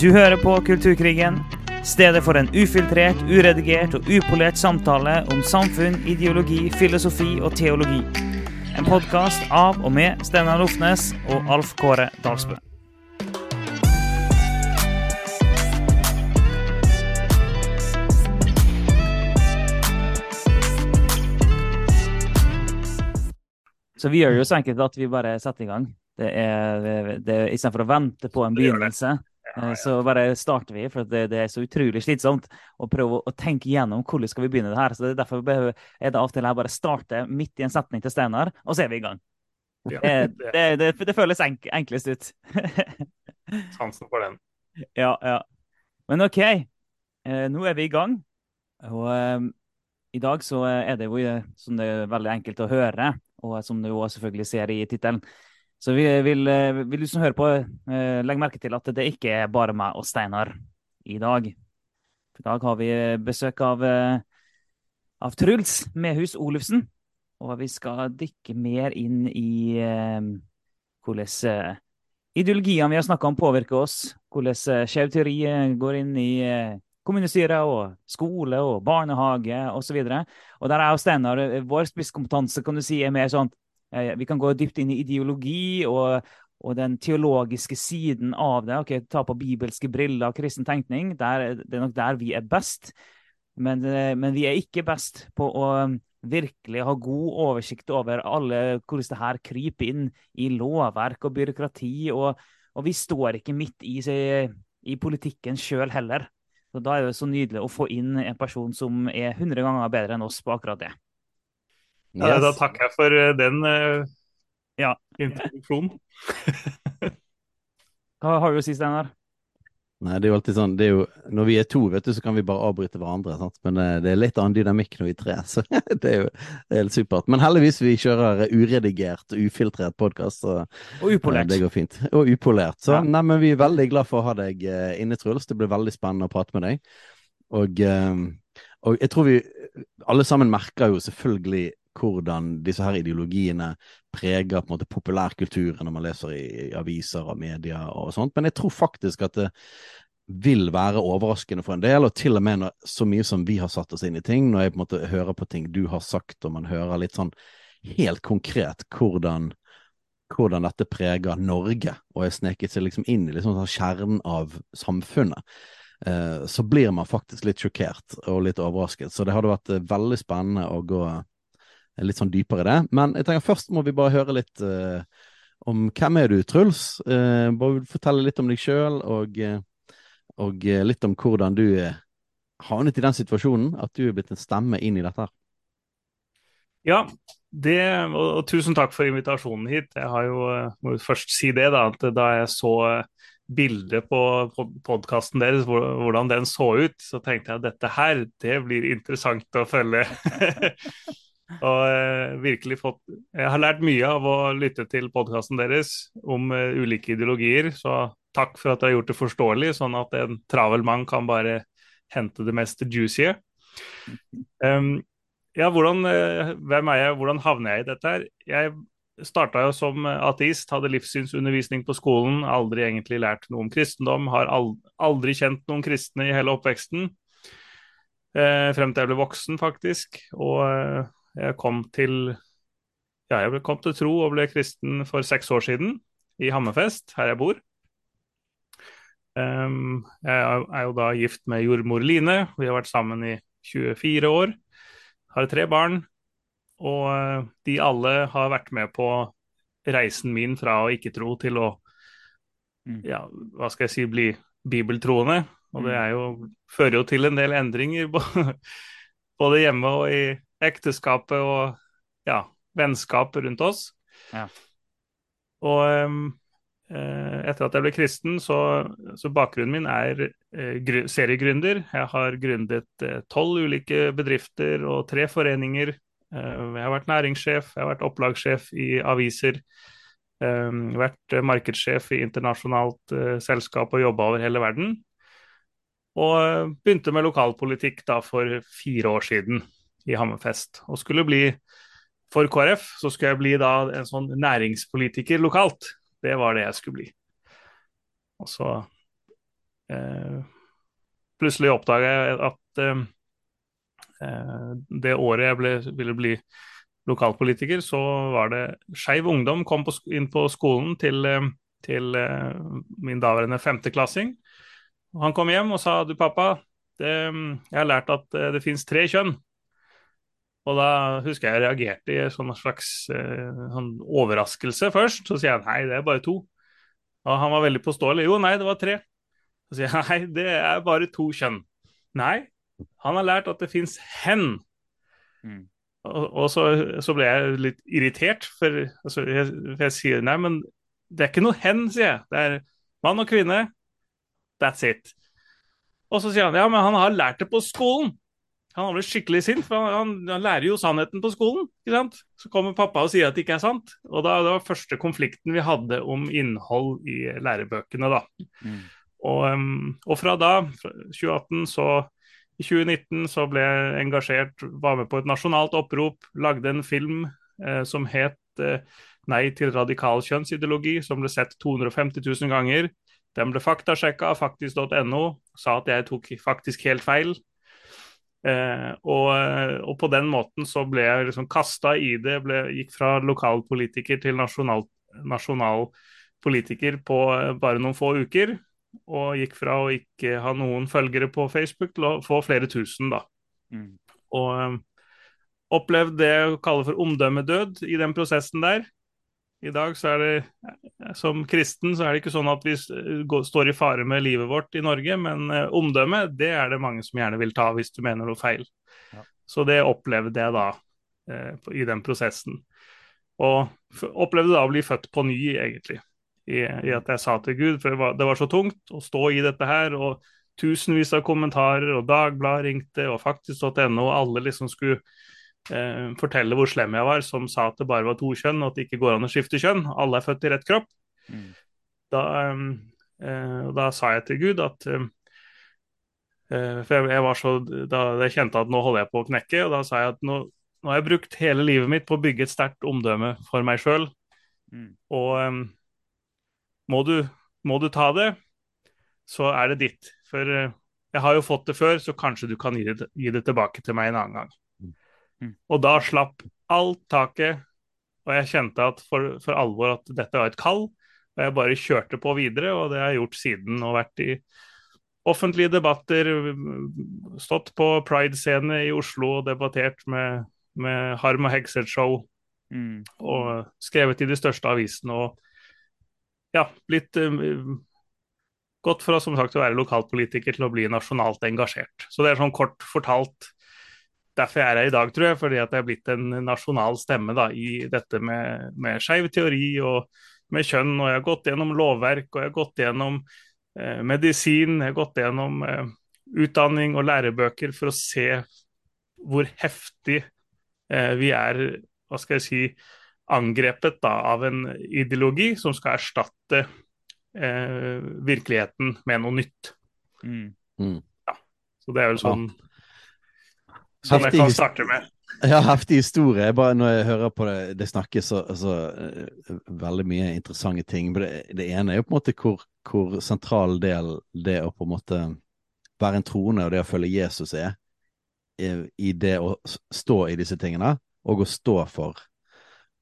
Du hører på Kulturkrigen, stedet for en ufiltrert, uredigert og upolert samtale om samfunn, ideologi, filosofi og teologi. En podkast av og med Steinar Lofnes og Alf Kåre Dalsbø. Så vi gjør det jo så enkelt at vi bare setter i gang. Det er, det, er Istedenfor å vente på en begynnelse, så bare starter vi. For det, det er så utrolig slitsomt å prøve å tenke gjennom hvordan skal vi begynne det her. Så det er Derfor er det av og til jeg bare starter midt i en setning til Steinar, og så er vi i gang. Ja, det, det, føles enk, enklest ut. Sansen for den. Ja, ja. Men OK, eh, nå er vi i gang. Og um, i dag så er det jo som det er veldig enkelt å høre og som du òg selvfølgelig ser i tittelen. Så vi vil, eh, vil, du som hører på, eh, legge merke til at det ikke er bare meg og Steinar i dag. I dag har vi besøk av, eh, av Truls Mehus Olufsen. Og vi skal dykke mer inn i eh, hvordan ideologiene vi har snakka om, påvirker oss. Hvordan skjev teori går inn i kommunestyret kommunestyre og skole og barnehage osv. Og, så og der er jo Steinar Vår spisskompetanse kan du si, er mer sånn eh, Vi kan gå dypt inn i ideologi og, og den teologiske siden av det. ok, Ta på bibelske briller, kristen tenkning. Det er nok der vi er best. Men, eh, men, vi er ikke best på å virkelig ha god oversikt over alle hvordan det her kryper inn i lovverk og byråkrati. Og, og vi står ikke midt i, i politikken sjøl heller. Så Da er det så nydelig å få inn en person som er 100 ganger bedre enn oss på akkurat det. Yes. Ja, da takker jeg for eh, den uh, ja. introduksjonen. Hva har du å si, Steinar? Nei, det er jo alltid sånn, det er jo, Når vi er to, vet du, så kan vi bare avbryte hverandre. Sant? Men det, eh, det er litt annen dynamikk når vi er tre, så det er jo det er helt supert. Men heldigvis vi kjører uredigert, ufiltrert podkast. Og upolert. Det går fint. Og upolert. Så ja. nei, men vi er veldig glad for å ha deg inne, Truls. Det blir veldig spennende å prate med deg. Og, og jeg tror vi alle sammen merker jo selvfølgelig hvordan disse her ideologiene preger på en måte populærkulturen når man leser i, i aviser og medier og sånt. Men jeg tror faktisk at det vil være overraskende for en del, og til og med når, så mye som vi har satt oss inn i ting, når jeg på en måte hører på ting du har sagt, og man hører litt sånn helt konkret hvordan, hvordan dette preger Norge, og er sneket seg liksom inn i liksom sånn kjernen av samfunnet. Eh, så blir man faktisk litt sjokkert og litt overrasket. Så det hadde vært eh, veldig spennende å gå litt sånn dypere i det. Men jeg tenker først må vi bare høre litt uh, om hvem er du, Truls? Uh, bare fortelle litt om deg sjøl, og, uh, og litt om hvordan du havnet i den situasjonen at du er blitt en stemme inn i dette. Ja, det, og, og, tusen takk for invitasjonen hit. Jeg har jo, må jo først si det, da, at da jeg så bildet på podkasten deres, hvordan den så ut, så tenkte jeg at dette her, det blir interessant å følge. Og uh, virkelig fått Jeg har lært mye av å lytte til podkasten deres om uh, ulike ideologier, så takk for at dere har gjort det forståelig, sånn at en travel mann kan bare hente det mest juicy. Um, ja, hvordan, uh, hvem er jeg, hvordan havner jeg i dette her? Jeg starta jo som ateist, hadde livssynsundervisning på skolen, aldri egentlig lært noe om kristendom, har aldri kjent noen kristne i hele oppveksten. frem til jeg ble voksen, faktisk. Og jeg kom til ja, jeg kom til tro og ble kristen for seks år siden, i Hammerfest, her jeg bor. Um, jeg er jo da gift med jordmor Line. Vi har vært sammen i 24 år. Har tre barn. Og uh, de alle har vært med på reisen min fra å ikke tro til å mm. ja, hva skal jeg si, bli bibeltroende. Og det mm. jo, fører jo til en del endringer både hjemme og i ekteskapet og ja, vennskap rundt oss. Ja. Og um, etter at jeg ble kristen, så, så bakgrunnen min er uh, seriegründer. Jeg har gründet eh, tolv uh, ulike bedrifter og tre foreninger. Uh, jeg har vært næringssjef, jeg har vært opplagssjef i aviser. Um, vært markedssjef i internasjonalt selskap og jobba over hele verden. Og begynte med lokalpolitikk da for fire år siden i Hammerfest. Og skulle bli for KrF så skulle jeg bli da en sånn næringspolitiker lokalt. Det var det jeg skulle bli. Og så eh, plutselig oppdaga jeg at eh, eh, det året jeg ble, ville bli lokalpolitiker, så var det Skeiv Ungdom kom på, inn på skolen til, eh, til eh, min daværende femteklassing. Han kom hjem og sa du pappa, det, jeg har lært at det finnes tre kjønn. Og da husker jeg jeg reagerte i en sånn slags eh, sånn overraskelse først. Så sier jeg nei, det er bare to. Og han var veldig påståelig. Jo, nei, det var tre. Så sier jeg nei, det er bare to kjønn. Nei, han har lært at det fins hen. Mm. Og, og så, så, ble jeg litt irritert, for, altså, jeg, for, jeg, sier nei, men det er ikke noe hen, sier jeg. Det er mann og kvinne. That's it. Og så sier han ja, men han har lært det på skolen. Han ble skikkelig sint, for han, han, lærer jo sannheten på skolen. ikke sant? Så kommer pappa og sier at det ikke er sant. Og da, Det var første konflikten vi hadde om innhold i lærebøkene. da. Mm. Og, og, fra da, 2018, så i 2019 så ble jeg engasjert, var med på et nasjonalt opprop, lagde en film eh, som het eh, 'Nei til radikal kjønnsideologi', som ble sett 250 000 ganger. Den ble faktasjekka av faktisk.no, sa at jeg tok faktisk helt feil. Eh, og, og, på den måten så ble jeg liksom kasta i det. Ble, gikk fra lokalpolitiker til nasjonal, nasjonal politiker på eh, bare noen få uker. Og gikk fra å ikke ha noen følgere på Facebook til å få flere tusen, da. Mm. Og um, opplevd det å kalle for omdømmedød i den prosessen der. I dag så er det, som kristen, så er det ikke sånn at vi står i fare med livet vårt i Norge, men omdømmet omdømme, det er det mange som gjerne vil ta hvis du mener noe feil. Ja. Så det opplevde jeg da uh, i den prosessen. Og opplevde da å bli født på ny, egentlig. I, i at jeg sa til Gud, for det var, det var, så tungt å stå i dette her. og Tusenvis av kommentarer, og Dagbladet ringte, og faktisk.no, alle liksom skulle eh, fortelle hvor slem jeg var, som sa at det bare var to kjønn, og at det ikke går an å skifte kjønn. Alle er født i rett kropp. Mm. Da, eh, da, sa jeg til Gud at eh, For jeg, jeg, var så Da jeg kjente at nå holder jeg på å knekke, og da sa jeg at nå, nå har jeg brukt hele livet mitt på å bygge et sterkt omdømme for meg sjøl. Mm. Og må, du, må du ta det, så er det ditt. For eh, jeg har jo fått det før, så kanskje du kan gi det, gi det tilbake til meg en annen gang. Mm. Og da slapp alt taket, og jeg kjente at for, for, alvor at dette var et kall. Og jeg bare kjørte på videre, og det har jeg gjort siden. Og vært i offentlige debatter, stått på Pride-scene i Oslo og debattert med, med Harm og Hegseth-show. Mm. Og skrevet i de største avisene. Og ja, blitt uh, gått fra som sagt å være lokalpolitiker til å bli nasjonalt engasjert. Så det er sånn kort fortalt derfor jeg er her i dag, tror jeg. Fordi at jeg er blitt en nasjonal stemme da, i dette med, med skeiv teori og med kjønn. Og jeg har gått gjennom lovverk, og jeg har gått gjennom eh, medisin, jeg har gått gjennom eh, utdanning og lærebøker for å se hvor heftig eh, vi er, hva skal jeg si, angrepet da, av en ideologi som skal erstatte eh, virkeligheten med noe nytt. Mm. Mm. Ja. Så det er vel sånn som jeg kan starte med. Ja, heftig historie. Bare når jeg hører på det, det snakkes så, altså, veldig mye interessante ting. Men det, det, ene er jo på en måte hvor, hvor, sentral del det å på en måte være en troende og det å følge Jesus er, i, i det å stå i disse tingene, og å stå for,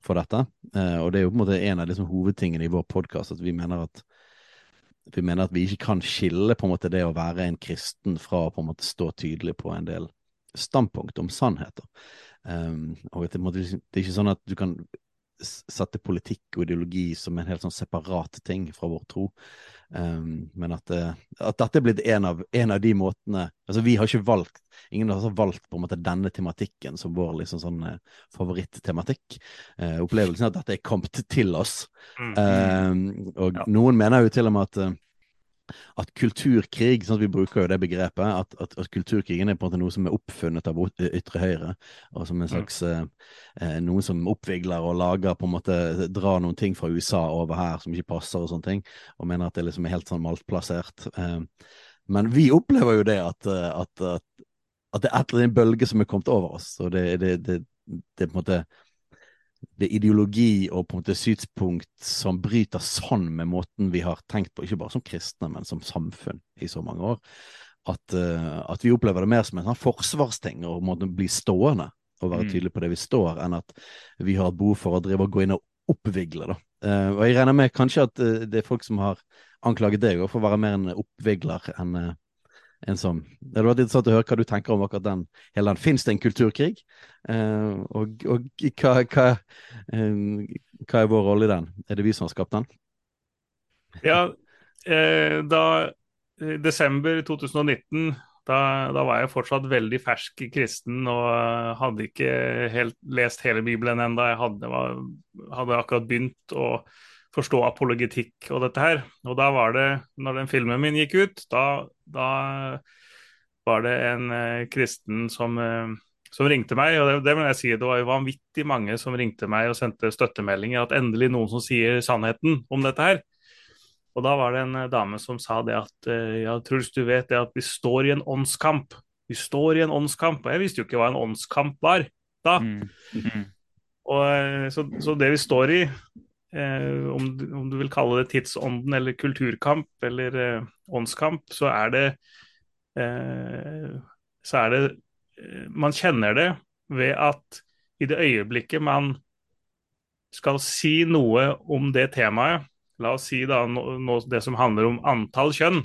for dette. Eh, og det er jo på en måte en av liksom, hovedtingene i vår podkast, at vi mener at vi mener at vi ikke kan skille på en måte det å være en kristen fra å på en måte stå tydelig på en del standpunkt om sannheter. Um, og det, det, er ikke sånn at du kan sette politikk og ideologi som en helt sånn separat ting fra vår tro. Um, men at, uh, at, dette er blitt en av, en av, de måtene altså Vi har ikke valgt Ingen har valgt på en måte denne tematikken som vår liksom sånn uh, favorittematikk. Uh, opplevelsen er at dette er kommet til oss. Um, og noen mener jo til og med at at kulturkrig, sånn at vi bruker jo det begrepet, at, at, at, kulturkrigen er på en måte noe som er oppfunnet av ytre høyre, og som en slags mm. eh, noen som oppvigler og lager på en måte drar noen ting fra USA over her som ikke passer og sånne ting, og mener at det liksom er helt sånn maltplassert. Eh, men vi opplever jo det at, at, at, det er et eller annet bølge som er kommet over oss, og det, det, det, det er på en måte det er ideologi og på en måte synspunkt som bryter sånn med måten vi har tenkt på, ikke bare som kristne, men som samfunn i så mange år. At, uh, at vi opplever det mer som en sånn forsvarsting og måten bli stående og være mm. tydelig på det vi står, enn at vi har behov for å drive og gå inn og oppvigle. da. Uh, og jeg regner med kanskje at uh, det er folk som har anklaget deg for å være mer en oppvigler enn en som Det hadde vært interessant å høre hva du tenker om akkurat den. hele den. Fins det en kulturkrig? Eh, og, og hva, hva, eh, hva, er vår rolle i den? Er det vi som har skapt den? Ja, eh, da i desember 2019 da, da, var jeg fortsatt veldig fersk kristen og hadde ikke helt lest hele Bibelen ennå. Jeg hadde, var, hadde akkurat begynt å forstå apologetikk og dette her. Og da var det, når den filmen min gikk ut, da, da var det en eh, kristen som, eh, som, ringte meg. Og det, det må jeg si, det var jo vanvittig mange som ringte meg og sendte støttemeldinger. At endelig noen som sier sannheten om dette her. Og da var det en eh, dame som sa det at eh, ja, Truls, du vet det at vi står i en åndskamp. Vi står i en åndskamp. Og jeg visste jo ikke hva en åndskamp var da. Mm. Mm. Og, eh, så, så, det vi står i, eh, om, om, du vil kalle det tidsånden eller kulturkamp eller eh, åndskamp, så er det eh, så er det eh, Man kjenner det ved at i det øyeblikket man skal si noe om det temaet, la oss si da no, no, det som handler om antall kjønn,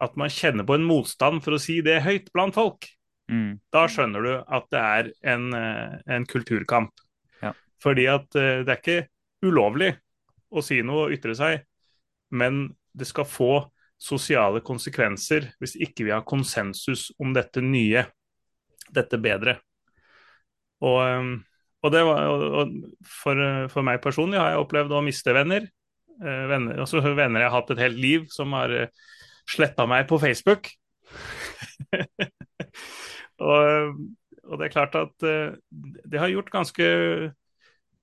at man kjenner på en motstand for å si det høyt blant folk, mm. da skjønner du at det er en, eh, en kulturkamp. Ja. Fordi at det er ikke ulovlig å si noe og ytre seg, men det skal få sosiale konsekvenser hvis ikke vi har konsensus om dette nye, dette bedre. Og, og det var, og for, for, meg personlig har jeg opplevd å miste venner. Eh, venner, altså venner jeg har hatt et helt liv, som har eh, sletta meg på Facebook. og, og, det er klart at eh, det har gjort ganske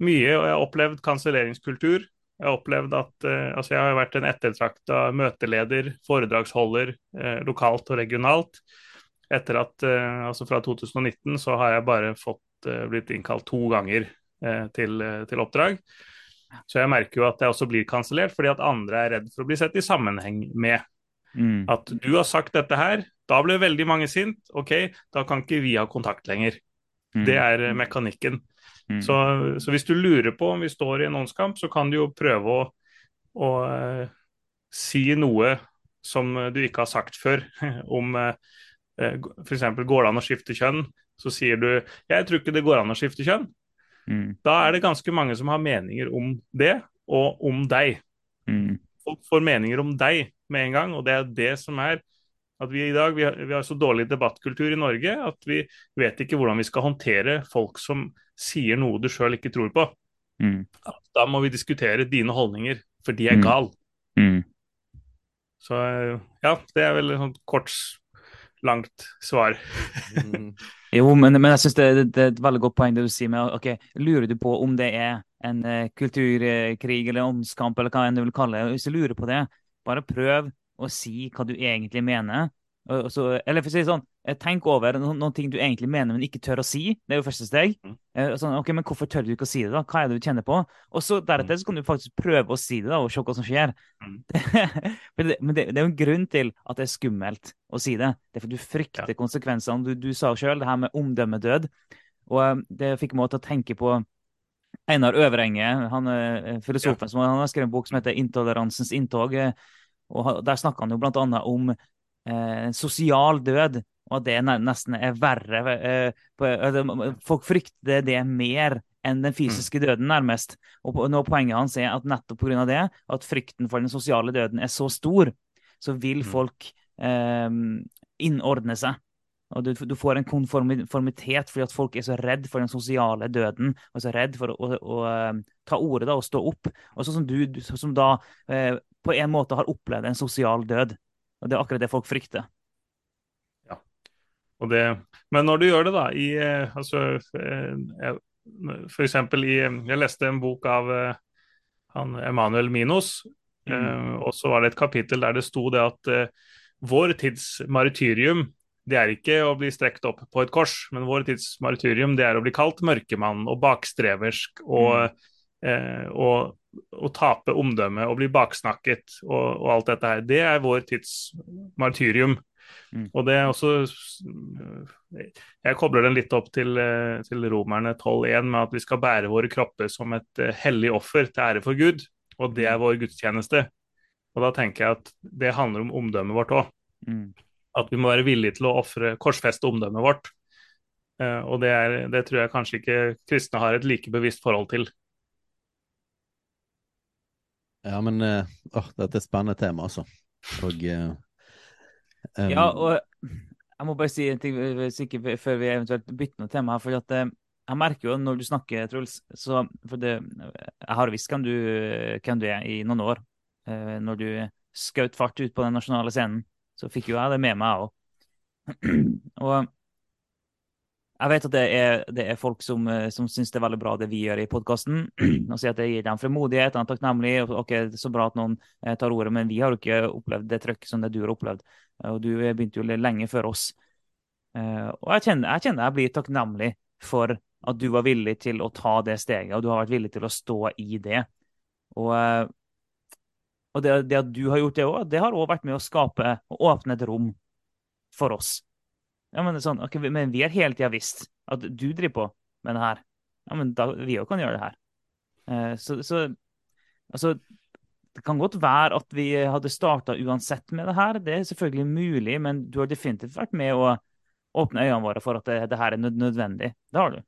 mye, og jeg har opplevd kanselleringskultur. Jeg har opplevd at uh, altså jeg har vært en ettertrakta møteleder, foredragsholder uh, lokalt og regionalt. Etter at uh, altså fra 2019 så har jeg bare fått blitt innkalt to ganger til, til, oppdrag. Så jeg merker jo at jeg også blir kansellert fordi at andre er redd for å bli sett i sammenheng med. Mm. At du har sagt dette her, da ble veldig mange sint. OK, da kan ikke vi ha kontakt lenger. Mm. Det er mekanikken. Mm. Så, så, hvis du lurer på om vi står i en åndskamp, så kan du jo prøve å, å uh, si noe som du ikke har sagt før. om uh, uh, f.eks. går det an å skifte kjønn, så sier du 'jeg tror ikke det går an å skifte kjønn'. Mm. Da er det ganske mange som har meninger om det, og om deg. Mm. Folk får meninger om deg med en gang, og det er det som er at vi i dag vi har, vi har så dårlig debattkultur i Norge at vi vet ikke hvordan vi skal håndtere folk som sier noe du sjøl ikke tror på. Mm. Da må vi diskutere dine holdninger, for de er mm. gale. Mm. Så ja, det er vel et sånt kort, langt svar. Mm. jo, men, men jeg syns det, det, er et veldig godt poeng det du sier med ok, lurer du på om det er en uh, kulturkrig eller åndskamp eller hva enn du vil kalle det. Hvis du lurer på det, bare prøv å si hva du egentlig mener. Så, eller for å si det sånn, Eh, tenk over noen, noen, ting du egentlig mener, men ikke tør å si. Det er jo første steg. Mm. Eh, sånn, ok, Men hvorfor tør du ikke å si det? da? Hva er det du kjenner på? Og så Deretter mm. så kan du faktisk prøve å si det da, og se hva som skjer. Mm. det, men det, det, er jo en grunn til at det er skummelt å si det. Det er fordi du frykter ja. konsekvensene. Du, du sa sjøl det her med omdømmedød. Og um, det fikk meg til å tenke på Einar Øverenge, han filosofen ja. som han har skrevet en bok som heter 'Intoleransens inntog'. Og Der snakker han jo blant annet om eh, sosial død og at det nesten er verre. Eh, folk frykter det mer enn den fysiske døden, nærmest. Og nå Poenget hans er at nettopp pga. det, at frykten for den sosiale døden er så stor, så vil mm. folk eh, innordne seg. Og du, du, får en konformitet fordi at folk er så redd for den sosiale døden og så redd for å, å, å, å ta ordet og stå opp. Og sånn som du, som da eh, på en måte har opplevd en sosial død. Og Det er akkurat det folk frykter. Det, men når du gjør det, da i eh, altså, eh, For eksempel i Jeg leste en bok av eh, han Emanuel Minos, mm. og så var det et kapittel der det sto det at vår tids martyrium det er ikke å bli strekt opp på et kors, men vår tids martyrium det er å bli kalt mørkemann og bakstreversk og, mm. Eh, og, og tape omdømmet og bli baksnakket og, og, alt dette her. Det er vår tids martyrium. Mm. Og det er også Jeg kobler den litt opp til, eh, til romerne 12.1 med at vi skal bære våre kropper som et eh, hellig offer til ære for Gud, og det er vår gudstjeneste. Og da tenker jeg at det handler om omdømmet vårt òg. Mm. At vi må være villige til å offre, korsfeste omdømmet vårt. Uh, og det, er, det, tror jeg kanskje ikke kristne har et like bevisst forhold til. Ja, men uh, oh, dette er et spennende tema, altså. Og um... Ja, og jeg må bare si en ting sikkert før vi eventuelt bytter noe tema her. for at jeg merker jo når du snakker, Truls så, for det, Jeg har visst hvem du, hvem du er i noen år. Når du skjøt fart ut på den nasjonale scenen så fikk jo jeg det med meg òg. Og jeg vet at det er, det er folk som, eh, som syns det er veldig bra det vi gjør i podkasten. Og sier at det gir dem fremodighet, de er takknemlige. Ok, det er så bra at noen eh, tar ordet, men vi har jo ikke opplevd det trøkk som det du har opplevd. Og du begynte jo lenge før oss. Eh, og jeg kjenner, jeg kjenner jeg blir takknemlig for at du var villig til å ta det steget, og du har vært villig til å stå i det. Og og det, det, at du har gjort det òg, det har òg vært med å skape og åpne et rom for oss. Ja, men, sånn, okay, men vi har hele tida visst at du driver på med det her. Ja, men da, vi òg kan gjøre det her. Eh, så, så altså Det kan godt være at vi hadde starta uansett med det her. Det er selvfølgelig mulig, men du har definitivt vært med å åpne øynene våre for at det, det her er nødvendig. Det har du.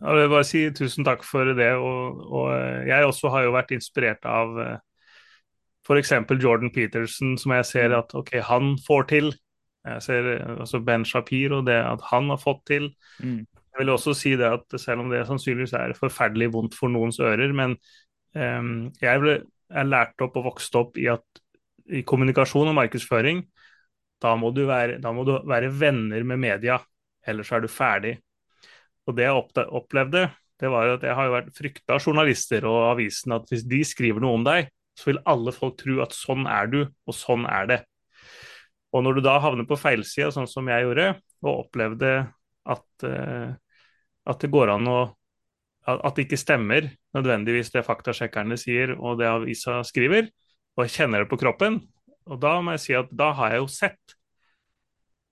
Jeg vil bare si tusen takk for det. Og, og jeg også har jo vært inspirert av eh, f.eks. Jordan Peterson, som jeg ser at ok, han får til. Jeg ser altså Ben Shapiro, det at han har fått til. Mm. Jeg vil også si det at selv om det sannsynligvis er forferdelig vondt for noens ører, men um, jeg ble jeg lærte opp og vokste opp i at i kommunikasjon og markedsføring, da må du være, da må du være venner med media, ellers er du ferdig. Og det jeg opplevde, det var at jeg har jo vært frykta av journalister og avisen at hvis de skriver noe om deg, så vil alle folk tro at sånn er du, og sånn er det. Og når du da havner på feilsida, sånn som jeg gjorde, og opplevde at, uh, at det går an å At det ikke stemmer nødvendigvis det faktasjekkerne sier og det avisa skriver, og jeg kjenner det på kroppen, og da må jeg si at da har jeg jo sett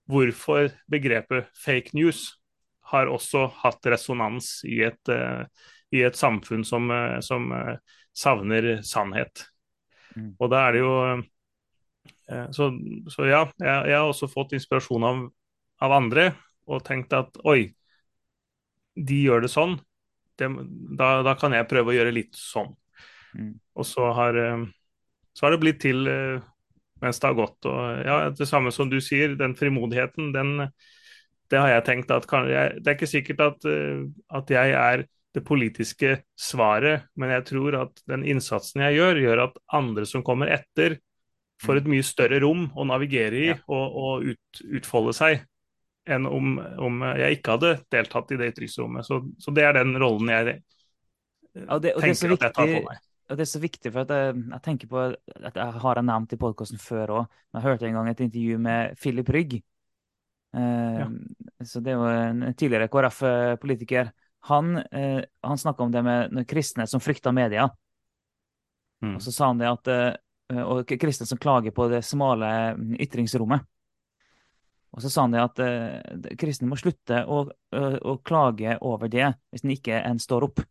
hvorfor begrepet fake news har også hatt resonans i et, uh, i et samfunn som, uh, som savner sannhet. Mm. Og da er det jo så, så, ja, jeg, jeg, har også fått inspirasjon av, av, andre og tenkt at oi, de gjør det sånn. Det, da, da, kan jeg prøve å gjøre litt sånn. Mm. Og så har, så har det blitt til mens det har gått. Og ja, det samme som du sier, den frimodigheten, den, det har jeg tenkt at kan, jeg, Det er ikke sikkert at, at, jeg er det politiske svaret, men jeg tror at den innsatsen jeg gjør, gjør at andre som kommer etter, får et mye større rom å navigere i ja. og, og ut, utfolde seg, enn om, om, jeg ikke hadde deltatt i det ytringsrommet. Så, så det er den rollen jeg ja, det, tenker viktig, at jeg tar på meg. Og det er så viktig, for jeg, jeg, tenker på at jeg har nevnt i podkasten før òg. Jeg hørte en gang et intervju med Philip Rygg, ja. Ehm, så det er jo en tidligere KrF-politiker. Han, eh, han snakka om det med kristne som frykter media. Mm. Og så sa han det at eh, og kristne som klager på det smale mm, ytringsrommet. Og så sa han det at uh, kristne må slutte å, uh, å, klage over det hvis en ikke en står opp.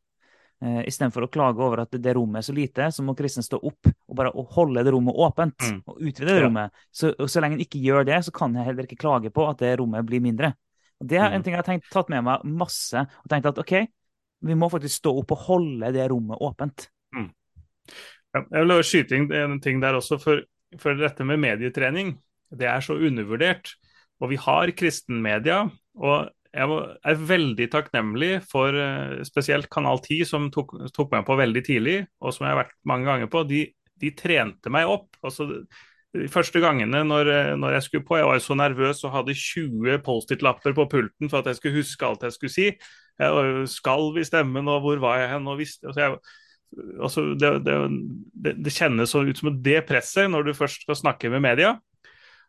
Uh, Istedenfor å klage over at det rommet er så lite, så må kristne stå opp og bare holde det rommet åpent. Mm. og utvide det ja. rommet. Så, så lenge en ikke gjør det, så kan jeg heller ikke klage på at det rommet blir mindre. Og Det er en mm. ting jeg har tenkt, tatt med meg masse. og tenkt at ok, Vi må faktisk stå opp og holde det rommet åpent. Mm. Jeg vil skyte inn en ting der også, for, for dette med medietrening det er så undervurdert. Og vi har kristenmedia. og jeg er veldig takknemlig for uh, spesielt Kanal 10, som tok, tok, meg på veldig tidlig, og som jeg har vært mange ganger på. De, de trente meg opp. altså de første gangene når, eh, når, jeg skulle på, jeg var jo så nervøs og hadde 20 Post-It-lapper på pulten for at jeg skulle huske alt jeg skulle si. Jeg, skal vi stemmen, og hvor var jeg hen? og visste, altså jeg, altså det, det, det, kjennes så ut som det presset når du først skal snakke med media.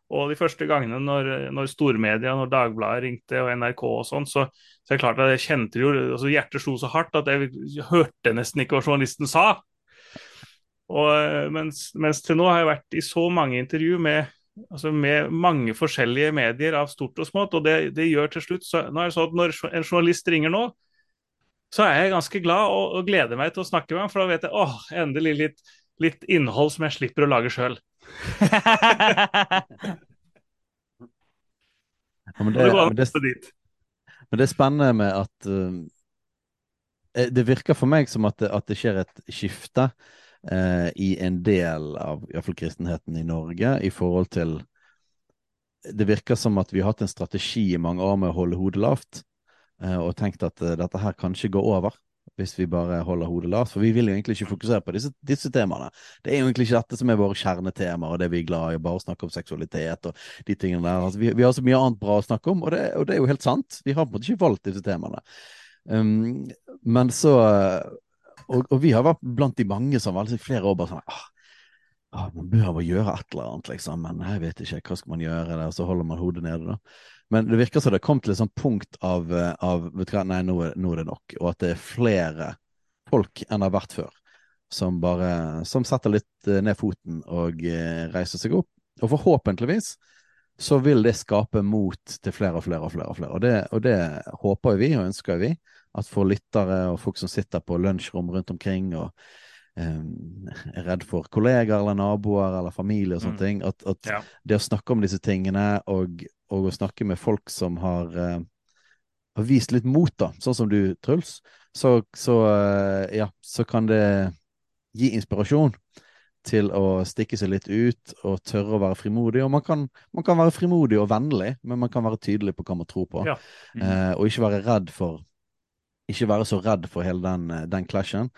Og de første gangene når, når stormedia, når Dagbladet ringte og NRK og sånn, så, så er det klart at jeg kjente jo altså Hjertet slo så hardt at jeg hørte nesten ikke hva journalisten sa. Og, mens, mens, til nå har jeg vært i så mange intervju med, altså med mange forskjellige medier av stort og smått, og det, det gjør til slutt så, nå er det sånn at Når en journalist ringer nå, så er jeg ganske glad og, og gleder meg til å snakke med ham, for da vet jeg åh, endelig litt, litt innhold som jeg slipper å lage sjøl. ja, men, det, men, det, men, det, er spennende med at uh, Det virker for meg som at det, at det skjer et skifte uh, i en del av iallfall kristenheten i Norge i forhold til Det virker som at vi har hatt en strategi i mange år med å holde hodet lavt. Eh, og tenkt at uh, dette her kanskje går over hvis vi bare holder hodet lavt. For vi vil jo egentlig ikke fokusere på disse, disse, temaene. Det er jo egentlig ikke dette som er våre kjernetemaer, og det vi er glad i. Bare snakke om seksualitet og de tingene der. Altså, vi, vi, har så mye annet bra å snakke om, og det, og det, er jo helt sant. Vi har på en måte ikke valgt disse temaene. Um, men så og, og, vi har vært blant de mange som har vært flere år bare sånn ah, Man bør bare gjøre et eller annet, liksom. Men jeg vet ikke. Hva skal man gjøre? Der? Så holder man hodet nede, da. Men det virker som det kom til et sånt punkt av, eh, av vet du hva, Nei, nå nå er, det nok. Og at det er flere folk enn det har vært før, som bare som setter litt eh, ned foten og eh, reiser seg opp. Og forhåpentligvis så vil det skape mot til flere og flere og flere. Og flere. Og det, og det håper vi og ønsker vi. At for lyttere og folk som sitter på lunsjrom rundt omkring og er redd for kollegaer eller naboer eller familie og sånne mm. ting. At, at ja. det å snakke om disse tingene og og å snakke med folk som har, uh, har vist litt mot, da, sånn som du, Truls, så, så, uh, ja, så kan det gi inspirasjon til å stikke seg litt ut og tørre å være frimodig. Og man kan, man kan være frimodig og vennlig, men man kan være tydelig på hva man tror på. Ja. Mm. Uh, og ikke være redd for ikke være så redd for hele den, den clashen.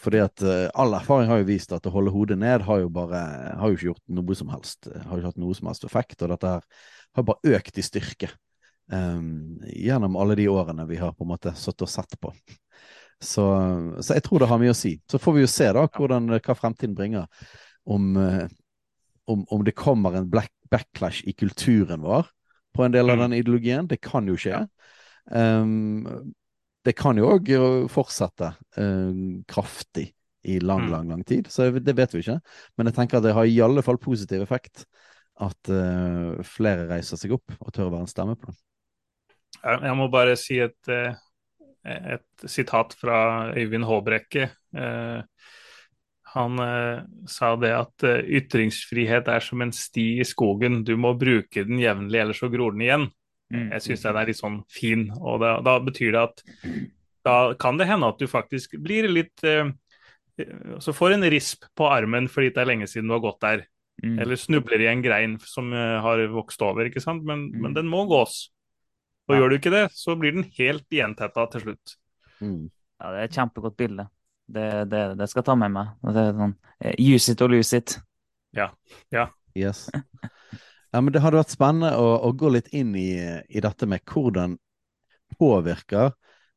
Fordi at uh, all erfaring har jo vist at å holde hodet ned har jo bare har jo ikke gjort noe som helst. Har jo ikke hatt noe som helst effekt. Og dette her har bare økt i styrke um, gjennom alle de årene vi har på en måte sittet og sett på. Så, så, jeg tror det har mye å si. Så får vi jo se da hvordan, hva fremtiden bringer. Om, eh, om, om det kommer en black backlash i kulturen vår på en del av mm. den ideologien. Det kan jo skje. Um, det kan jo òg fortsette uh, kraftig i lang, mm. lang lang tid. Så det vet vi ikke. Men jeg tenker at det har i alle fall positiv effekt at uh, flere reiser seg opp og tør å være en stemme på det. Jeg må bare si et, eh, et sitat fra Øyvind Håbrekke. Han sa det at ytringsfrihet er som en sti i skogen. Du må bruke den jevnlig, ellers så gror den igjen. Mm. Jeg syns den er litt sånn fin. og da, da, betyr det at da kan det hende at du faktisk blir litt Så får en risp på armen fordi det er lenge siden du har gått der. Mm. Eller snubler i en grein som uh, har vokst over, ikke sant. Men, mm. men den må gås. Og ja. gjør du ikke det, så blir den helt gjentetta til slutt. Mm. Ja, det er et kjempegodt bilde. Det, det, det, skal jeg ta med meg. Det er sånn, uh, use it or lose it. Ja. ja. Yes. Ja, men Det hadde vært spennende å, å gå litt inn i, i, dette med hvordan påvirker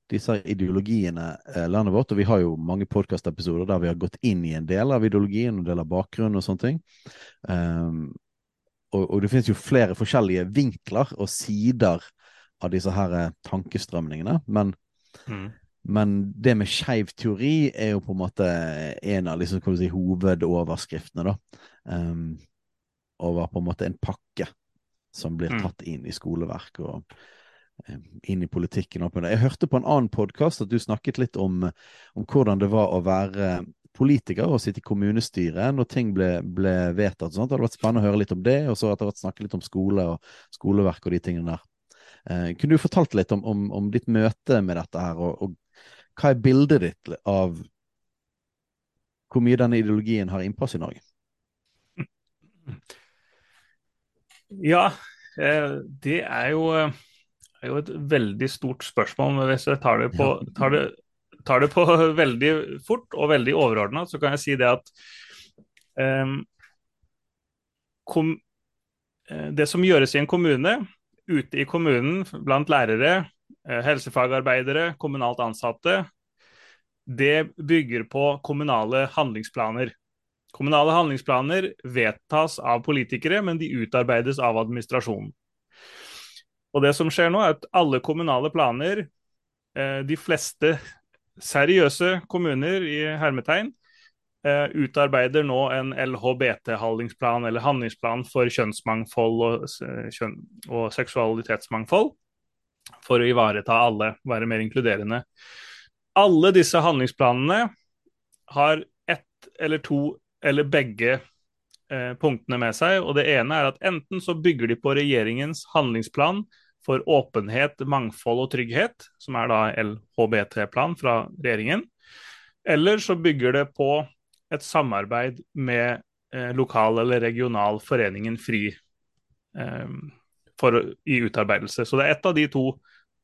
disse ideologiene eh, landet vårt. Og vi har jo mange podkastepisoder der vi har gått inn i en del av ideologien og del av bakgrunnen og sånne ting. Um, og, og, det finnes jo flere forskjellige vinkler og sider av disse her eh, tankestrømningene. Men, mm. men det med skeiv teori er jo på en måte en av liksom, si, hovedoverskriftene, da. Um, over på en måte en pakke som blir mm. tatt inn i skoleverk og Eh, inn i politikken. Jeg hørte på en annen podkast at du snakket litt om, om, hvordan det var å være politiker og sitte i kommunestyret når ting ble, ble vedtatt. Sånt. Det hadde vært spennende å høre litt om det, og så det vært snakket litt om skole og skoleverk og de tingene der. Eh, kunne du fortalt litt om, om, om, ditt møte med dette her, og, og hva er bildet ditt av hvor mye denne ideologien har innpass i Norge? Ja, eh, det er jo er jo et veldig stort spørsmål. Men hvis jeg tar det på, tar det, tar det på veldig fort og veldig overordna, så kan jeg si det at um, kom, eh, Det som gjøres i en kommune, ute i kommunen blant lærere, eh, helsefagarbeidere, kommunalt ansatte, det bygger på kommunale handlingsplaner. Kommunale handlingsplaner vedtas av politikere, men de utarbeides av administrasjonen. Og det som skjer nå, er at alle kommunale planer, eh, de fleste seriøse kommuner i hermetegn, eh, utarbeider nå en LHBT-handlingsplan eller handlingsplan for kjønnsmangfold og, kjønn, og seksualitetsmangfold. For å ivareta alle, være mer inkluderende. Alle disse handlingsplanene har ett eller to eller begge eh, punktene med seg. og Det ene er at enten så bygger de på regjeringens handlingsplan for åpenhet, mangfold og trygghet, som er da LHBT-plan fra regjeringen. Eller så bygger det på et samarbeid med eh, lokal eller regional foreningen FRI eh, for, i utarbeidelse. Så det er ett av de to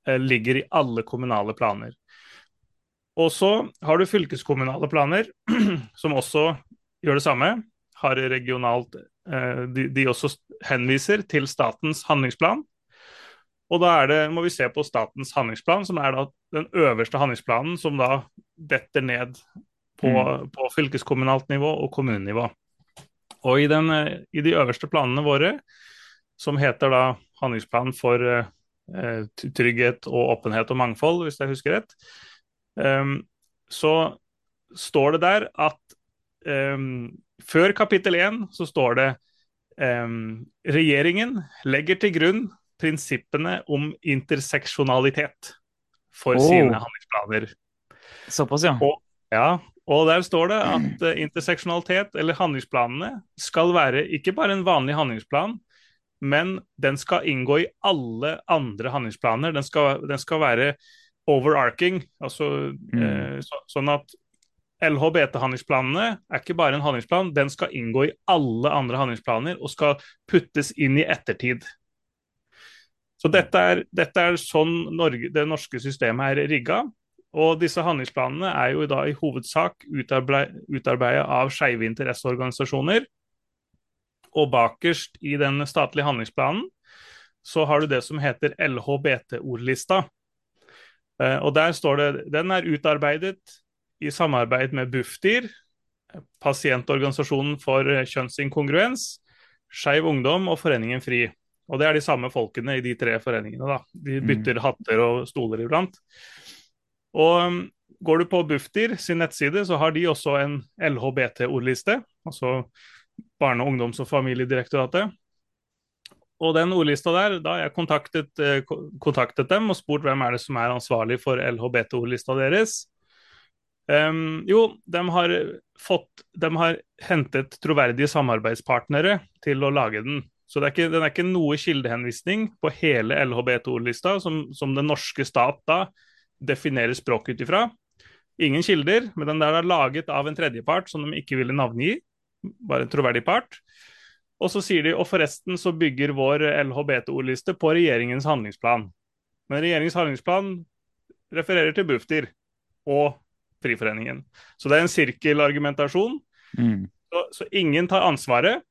eh, ligger i alle kommunale planer. Og så har du fylkeskommunale planer, som også gjør det samme. Har regionalt eh, de, de også henviser til statens handlingsplan. Og da det, må vi se på statens handlingsplan, som er den øverste handlingsplanen som da detter ned på, mm. på fylkeskommunalt nivå og kommunenivå. Og i, den, i, de øverste planene våre, som heter da handlingsplan for eh, trygghet og åpenhet og mangfold, hvis jeg husker rett, um, så står det der at um, før kapittel 1 så står det um, regjeringen legger til grunn prinsippene om interseksjonalitet for oh. sine handlingsplaner. Såpass, ja. Og, ja. Og der står det at uh, interseksjonalitet, eller handlingsplanene, skal være ikke bare en vanlig handlingsplan, men den skal inngå i alle andre handlingsplaner. Den skal, den skal være overarching, altså mm. uh, så, sånn at LHBT-handlingsplanene er ikke bare en handlingsplan, den skal inngå i alle andre handlingsplaner og skal puttes inn i ettertid. Så dette er, dette er sånn Norge, det norske systemet er rigga. Og disse handlingsplanene er jo da i hovedsak utarbeida av skeive interesseorganisasjoner. Og bakerst i den statlige handlingsplanen så har du det som heter LHBT-ordlista. Eh, og der står det Den er utarbeidet i samarbeid med Bufdir, Pasientorganisasjonen for kjønnsinkongruens, Skeiv Ungdom og Foreningen FRI. Og det er de samme folkene i de tre foreningene. da. De mm. bytter mm. hatter og stoler iblant. Og um, går du på Bufdir sin nettside, så har de også en LHBT-ordliste. Altså Barne-, ungdoms- og familiedirektoratet. Og den ordlista der, da har jeg kontaktet, eh, kontaktet, dem og spurt hvem er det som er ansvarlig for LHBT-ordlista deres. Um, jo, de har, fått, de har hentet troverdige samarbeidspartnere til å lage den. Så er ikke, den er ikke noe kildehenvisning på hele LHBT-ordlista, som, som, den norske stat da definerer språk ut ifra. Ingen kilder, men den der er laget av en tredjepart som de ikke ville navngi. Bare en troverdig part. Og så sier de og forresten så bygger vår LHBT-ordliste på regjeringens handlingsplan. Men regjeringens handlingsplan refererer til Bufdir og Friforeningen. Så det er en sirkelargumentasjon. Mm. Så, så ingen tar ansvaret.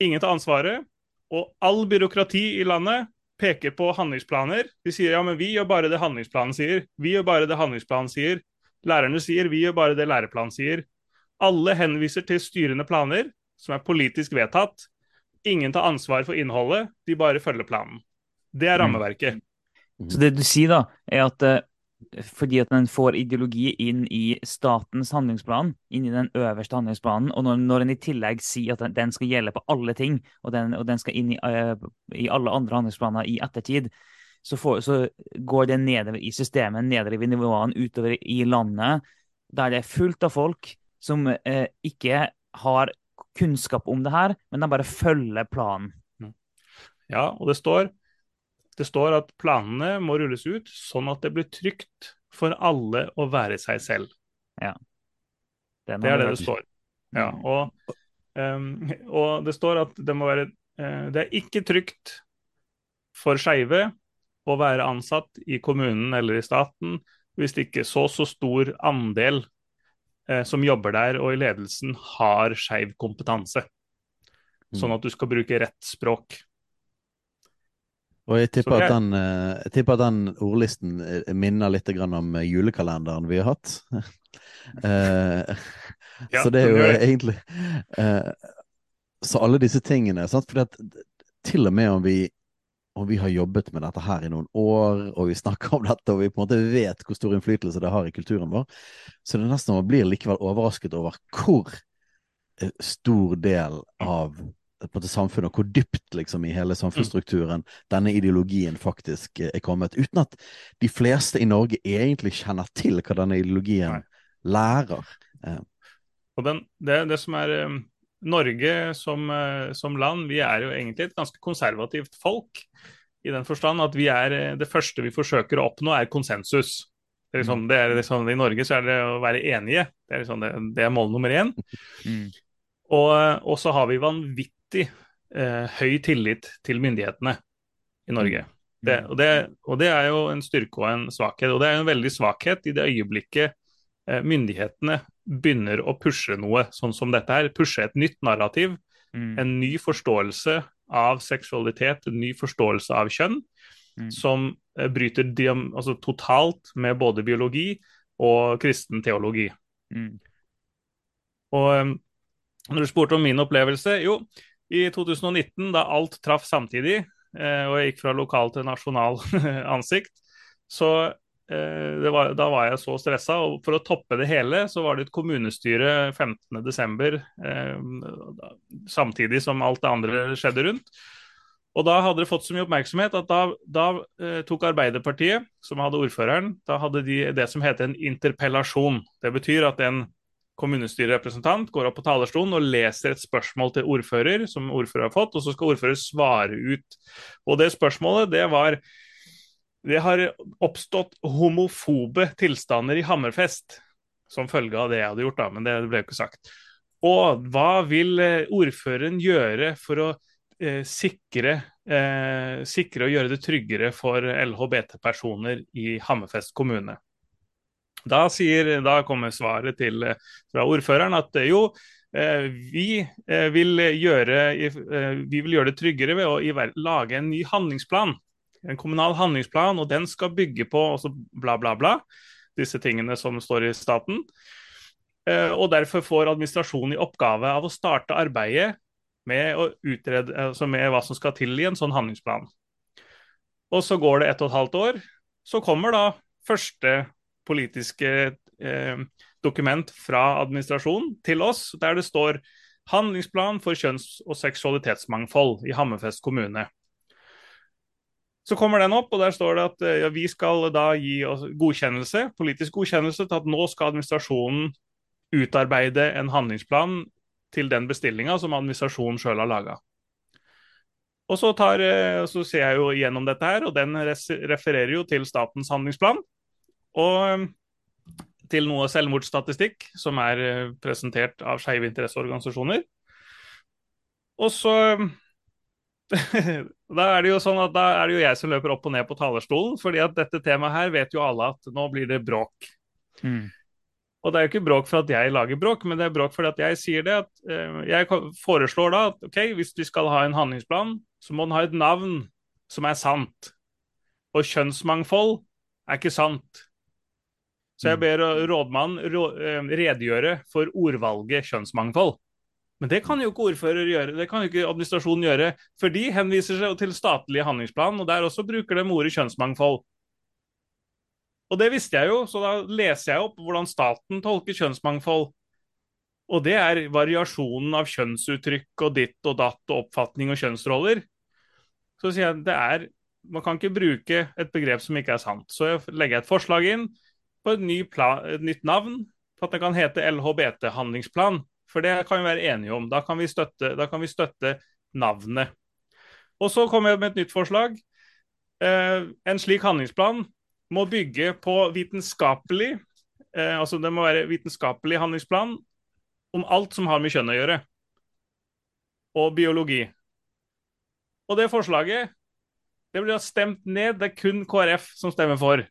Ingen tar ansvaret. Og all byråkrati i landet peker på handlingsplaner. De sier ja, men vi gjør bare det handlingsplanen sier. Vi gjør bare det handlingsplanen sier. Lærerne sier vi gjør bare det læreplanen sier. Alle henviser til styrende planer som er politisk vedtatt. Ingen tar ansvar for innholdet, de bare følger planen. Det er mm. rammeverket. Mm. Så det du sier da, er at uh, fordi at den får ideologi inn i statens handlingsplan, inn i den øverste handlingsplanen. Og når, når en i tillegg sier at den skal gjelde på alle ting, og den, og den skal inn i, uh, i, alle andre handlingsplaner i ettertid, så, får, så, går det nedover i systemet, nedover i nivåene utover i landet, der det er fullt av folk som uh, ikke har kunnskap om det her, men de bare følger planen. Ja, og det står det står at planene må rulles ut sånn at det blir trygt for alle å være seg selv. Ja. Det, er det det står. Ja, mm. og, um, og, det står at det må være uh, Det er ikke trygt for skeive å være ansatt i kommunen eller i staten hvis ikke så så stor andel uh, som jobber der og i ledelsen har skeiv kompetanse. Sånn mm. at du skal bruke rett språk. Og jeg tipper, jeg... At den, eh, jeg tipper, at den, ordlisten eh, minner litt om eh, julekalenderen vi har hatt. Ja, så det er jo det. egentlig Så alle disse tingene sant? For at, til og med om vi, om vi har jobbet med dette her i noen år, og vi snakker om dette, og vi på en måte vet hvor stor innflytelse det har i kulturen vår, så det er nesten man blir likevel overrasket over hvor stor del av på det samfunnet, og hvor dypt liksom i hele samfunnsstrukturen denne ideologien faktisk eh, er kommet. Uten at de fleste i Norge egentlig kjenner til hva denne ideologien Nei. lærer. Og den, det, det som er eh, Norge som, eh, som land, vi er jo egentlig et ganske konservativt folk. I den forstand at vi er eh, det første vi forsøker å oppnå, er konsensus. Det er liksom, det er liksom, I Norge så er det å være enige. Det er, liksom, det, det er mål nummer én. Mm. Og, og så har vi vanvittig eh, høy tillit til myndighetene i Norge. Det, og, det, og det er jo en styrke og en svakhet. Og det er jo en veldig svakhet i det øyeblikket eh, myndighetene begynner å pushe noe sånn som dette her. Pushe et nytt narrativ, Mm. en ny forståelse av seksualitet, en ny forståelse av kjønn, Mm. som eh, bryter diam, altså totalt med både biologi og kristen teologi. Mm. Og um, når du spurte om min opplevelse, jo, i 2019 da alt traff samtidig, eh, og jeg gikk fra lokal til nasjonal ansikt, så eh, var, da var jeg så stressa. Og for å toppe det hele, så var det et kommunestyre 15.12., eh, samtidig som alt det andre skjedde rundt. Og da hadde det fått så mye oppmerksomhet at da, da eh, tok Arbeiderpartiet, som hadde ordføreren, da hadde de det som heter en interpellasjon. Det betyr at en kommunestyrerepresentant går opp på talerstolen og leser et spørsmål til ordfører, som ordfører har fått, og så skal ordfører svare ut. Og det spørsmålet, det var Det har oppstått homofobe tilstander i Hammerfest som følge av det jeg hadde gjort, da, men det ble jo ikke sagt. Og hva vil eh, ordføreren gjøre for å eh, sikre, eh, sikre og gjøre det tryggere for LHBT-personer i Hammerfest kommune? Da, sier, da kommer svaret til, eh, fra ordføreren at eh, jo, eh, vi, vil gjøre, vi vil gjøre det tryggere ved å lage en ny handlingsplan. En kommunal handlingsplan, og den skal bygge på bla, bla, bla. Disse tingene som står i staten. Og derfor får administrasjonen i oppgave av å starte arbeidet med å utrede altså med hva som skal til i en sånn handlingsplan. Og så går det ett og et halvt år. Så kommer da første politiske eh, dokument fra administrasjonen til oss, der det står 'Handlingsplan for kjønns- og seksualitetsmangfold i Hammerfest kommune'. Så kommer den opp, og der står det at eh, ja, vi skal da gi godkjennelse, politisk godkjennelse til at nå skal administrasjonen utarbeide en handlingsplan til den bestillinga som administrasjonen sjøl har laga. Og så, tar, eh, så ser jeg jo gjennom dette her, og den refererer jo til statens handlingsplan. Og eh, til noe selvmordsstatistikk som er eh, presentert av skeive interesseorganisasjoner. Og så Da er det jo sånn at da er det jo jeg som løper opp og ned på talerstolen, fordi at dette temaet her vet jo alle at nå blir det bråk. Mm. Og det er jo ikke bråk for at jeg lager bråk, men det er bråk fordi at jeg sier det. at eh, Jeg foreslår da at ok, hvis vi skal ha en handlingsplan, så må den ha et navn som er sant. Og kjønnsmangfold er ikke sant. Så jeg ber eh, rådmannen eh, redegjøre for ordvalget kjønnsmangfold. Men det kan jo ikke ordfører gjøre, det kan jo ikke administrasjonen gjøre. For de henviser seg til statlige handlingsplan, og der også bruker de ordet kjønnsmangfold. Og det visste jeg jo, så da leser jeg opp hvordan staten tolker kjønnsmangfold. Og det er variasjonen av kjønnsuttrykk og ditt og datt og oppfatning og kjønnsroller. Så sier jeg det er Man kan ikke bruke et begrep som ikke er sant. Så jeg legger et forslag inn på et, ny pla- et nytt navn, på at det kan hete LHBT-handlingsplan. For det kan vi være enige om. Da kan vi støtte, kan vi støtte navnet. Og så kommer jeg med et nytt forslag. Eh, en slik handlingsplan må bygge på vitenskapelig eh, Altså det må være vitenskapelig handlingsplan om alt som har med kjønn å gjøre. Og biologi. Og det forslaget det blir stemt ned. Det er kun KrF som stemmer for.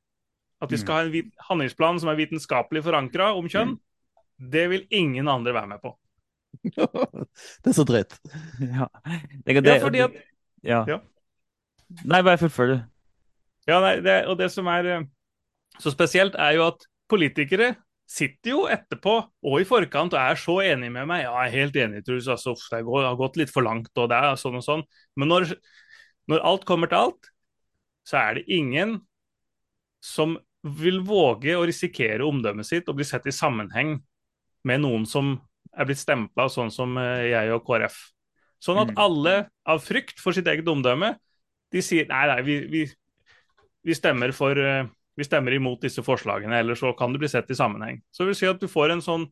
At vi skal ha en handlingsplan som er vitenskapelig forankra om kjønn. Det vil ingen andre være med på. det er så dritt. Ja. Det, det, Ja, fordi at ja. Ja. Nei, bare fullfør, du. Ja, nei, det, og det som er eh, så spesielt, er jo at politikere sitter jo etterpå og i forkant og er så enig med meg. Ja, jeg er helt enig, Truls. Altså, det har gått litt for langt, og det er sånn og sånn. Men når, når alt kommer til alt, så er det ingen som vil våge å risikere omdømmet sitt og bli sett i sammenheng med noen som er blitt stempla sånn som eh, jeg og KrF. Sånn at mm. alle, av frykt for sitt eget omdømme, de sier nei, nei, vi, vi, vi stemmer for uh, vi stemmer imot disse forslagene, eller så kan det bli sett i sammenheng. Så det vil si at du får en sånn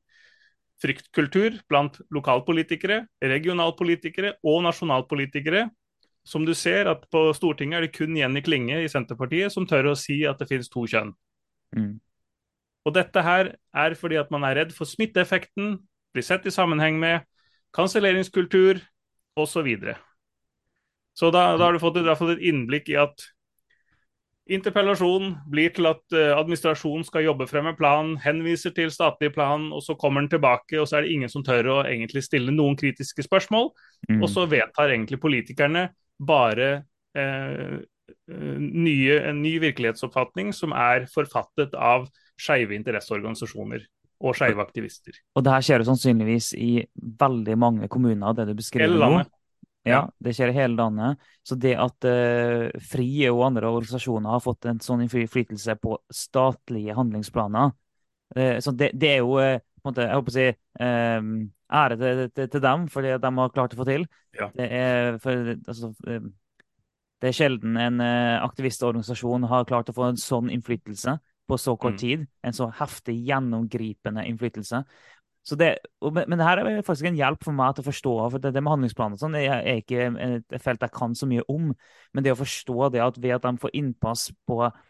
fryktkultur blant lokalpolitikere, regionalpolitikere og nasjonalpolitikere. Som du ser at på Stortinget er det kun Jenny Klinge i Senterpartiet som tør å si at det finnes to kjønn. Mm. Og dette her er fordi at man er redd for smitteeffekten, blir sett i sammenheng med kanselleringskultur osv. Så, videre. så da, da, har du fått, fått et innblikk i at Interpellasjon blir til at uh, administrasjonen skal jobbe frem en plan, henviser til statlig plan, og så kommer den tilbake, og så er det ingen som tør å egentlig stille noen kritiske spørsmål. Mm. Og så vedtar egentlig politikerne bare eh, nye, en ny virkelighetsoppfatning som er forfattet av skeive interesseorganisasjoner og skeive aktivister. Og det her skjer jo sannsynligvis i veldig mange kommuner, det du beskriver nå. Ja, det skjer i hele landet. Så det at uh, FRI og andre organisasjoner har fått en sånn innflytelse på statlige handlingsplaner, uh, så det, det, er jo uh, på en måte, jeg håper å si, um, ære til, til, til, dem for det de har klart å få til. Ja. Det, er, for, altså, det er sjelden en aktivistorganisasjon har klart å få en sånn innflytelse på så kort mm. tid. En så heftig, gjennomgripende innflytelse. Det, men det her er faktisk en hjelp for meg til å forstå. for Det, det med handlingsplaner sånn, er, ikke et felt jeg kan så mye om. Men det å forstå det at ved at de får innpass på eh,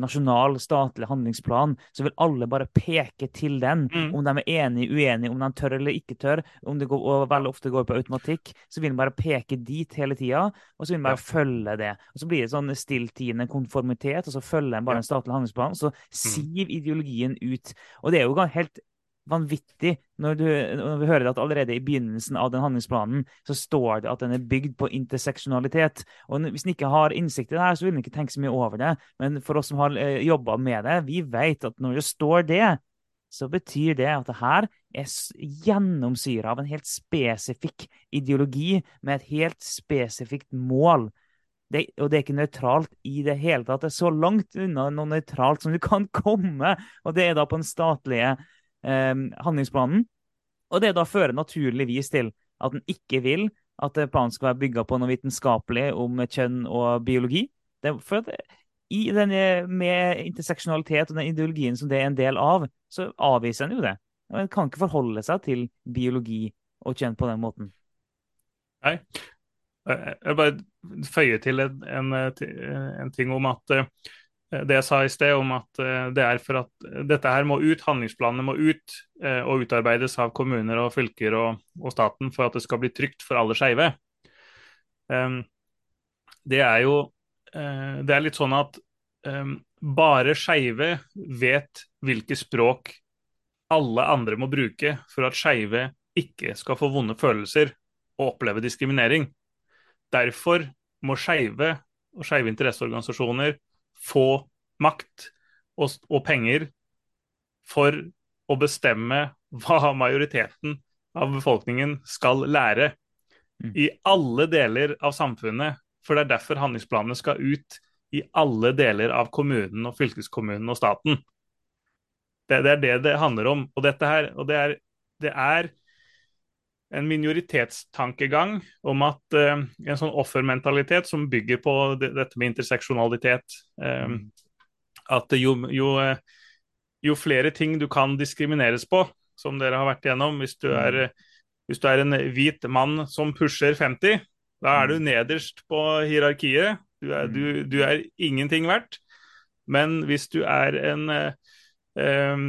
nasjonal, statlig handlingsplan, så vil alle bare peke til den. Mm. Om de er enige, uenige, om de tør eller ikke tør. Om det går, og veldig ofte går på automatikk, så vil de bare peke dit hele tida. Og så vil de bare ja. følge det. Og så blir det sånn stilltiende konformitet, og så følger de bare en statlig handlingsplan. Så mm. siv ideologien ut. Og det er jo helt vanvittig når, du, når, vi hører at allerede i begynnelsen av den handlingsplanen så står det at den er bygd på interseksjonalitet. Og Hvis en ikke har innsikt i det her, så vil en ikke tenke så mye over det. Men for oss som har eh, jobba med det, vi vet at når det står det, så betyr det at det her er gjennomsyra av en helt spesifikk ideologi med et helt spesifikt mål. Det, og det er ikke nøytralt i det hele tatt. Det er så langt unna noe nøytralt som du kan komme. Og det er da på den statlige handlingsplanen. Og det da fører naturligvis til at en ikke vil at planen skal være bygga på noe vitenskapelig om kjønn og biologi. Det, for at i denne, Med interseksjonalitet og den ideologien som det er en del av, så avviser en jo det. En kan ikke forholde seg til biologi og kjønn på den måten. Nei. Jeg vil bare føye til en, en, en ting om at Eh, det jeg sa i sted om at eh, det er for at dette her må ut, handlingsplanene må ut eh, og utarbeides av kommuner og fylker og, og staten for at det skal bli trygt for alle skeive. Det er jo det er litt sånn at bare skeive vet hvilke språk alle andre må bruke for at skeive ikke skal få vonde følelser og oppleve diskriminering. Derfor må skeive og skeive interesseorganisasjoner få makt og, og penger for å bestemme hva majoriteten av befolkningen skal lære mm. i alle deler av samfunnet. For det er derfor handlingsplanene skal ut i alle deler av kommunen og fylkeskommunen og staten. Det, det er det det handler om. Og, her, og det, er, det er en minoritetstankegang om at uh, en sånn offermentalitet som bygger på det, dette med interseksjonalitet um, At jo, jo, jo, flere ting du kan diskrimineres på, som dere har vært igjennom Hvis du er, hvis du er en hvit mann som pusher 50, da er du nederst på hierarkiet. Du er, du, du er ingenting verdt. Men hvis du er en um,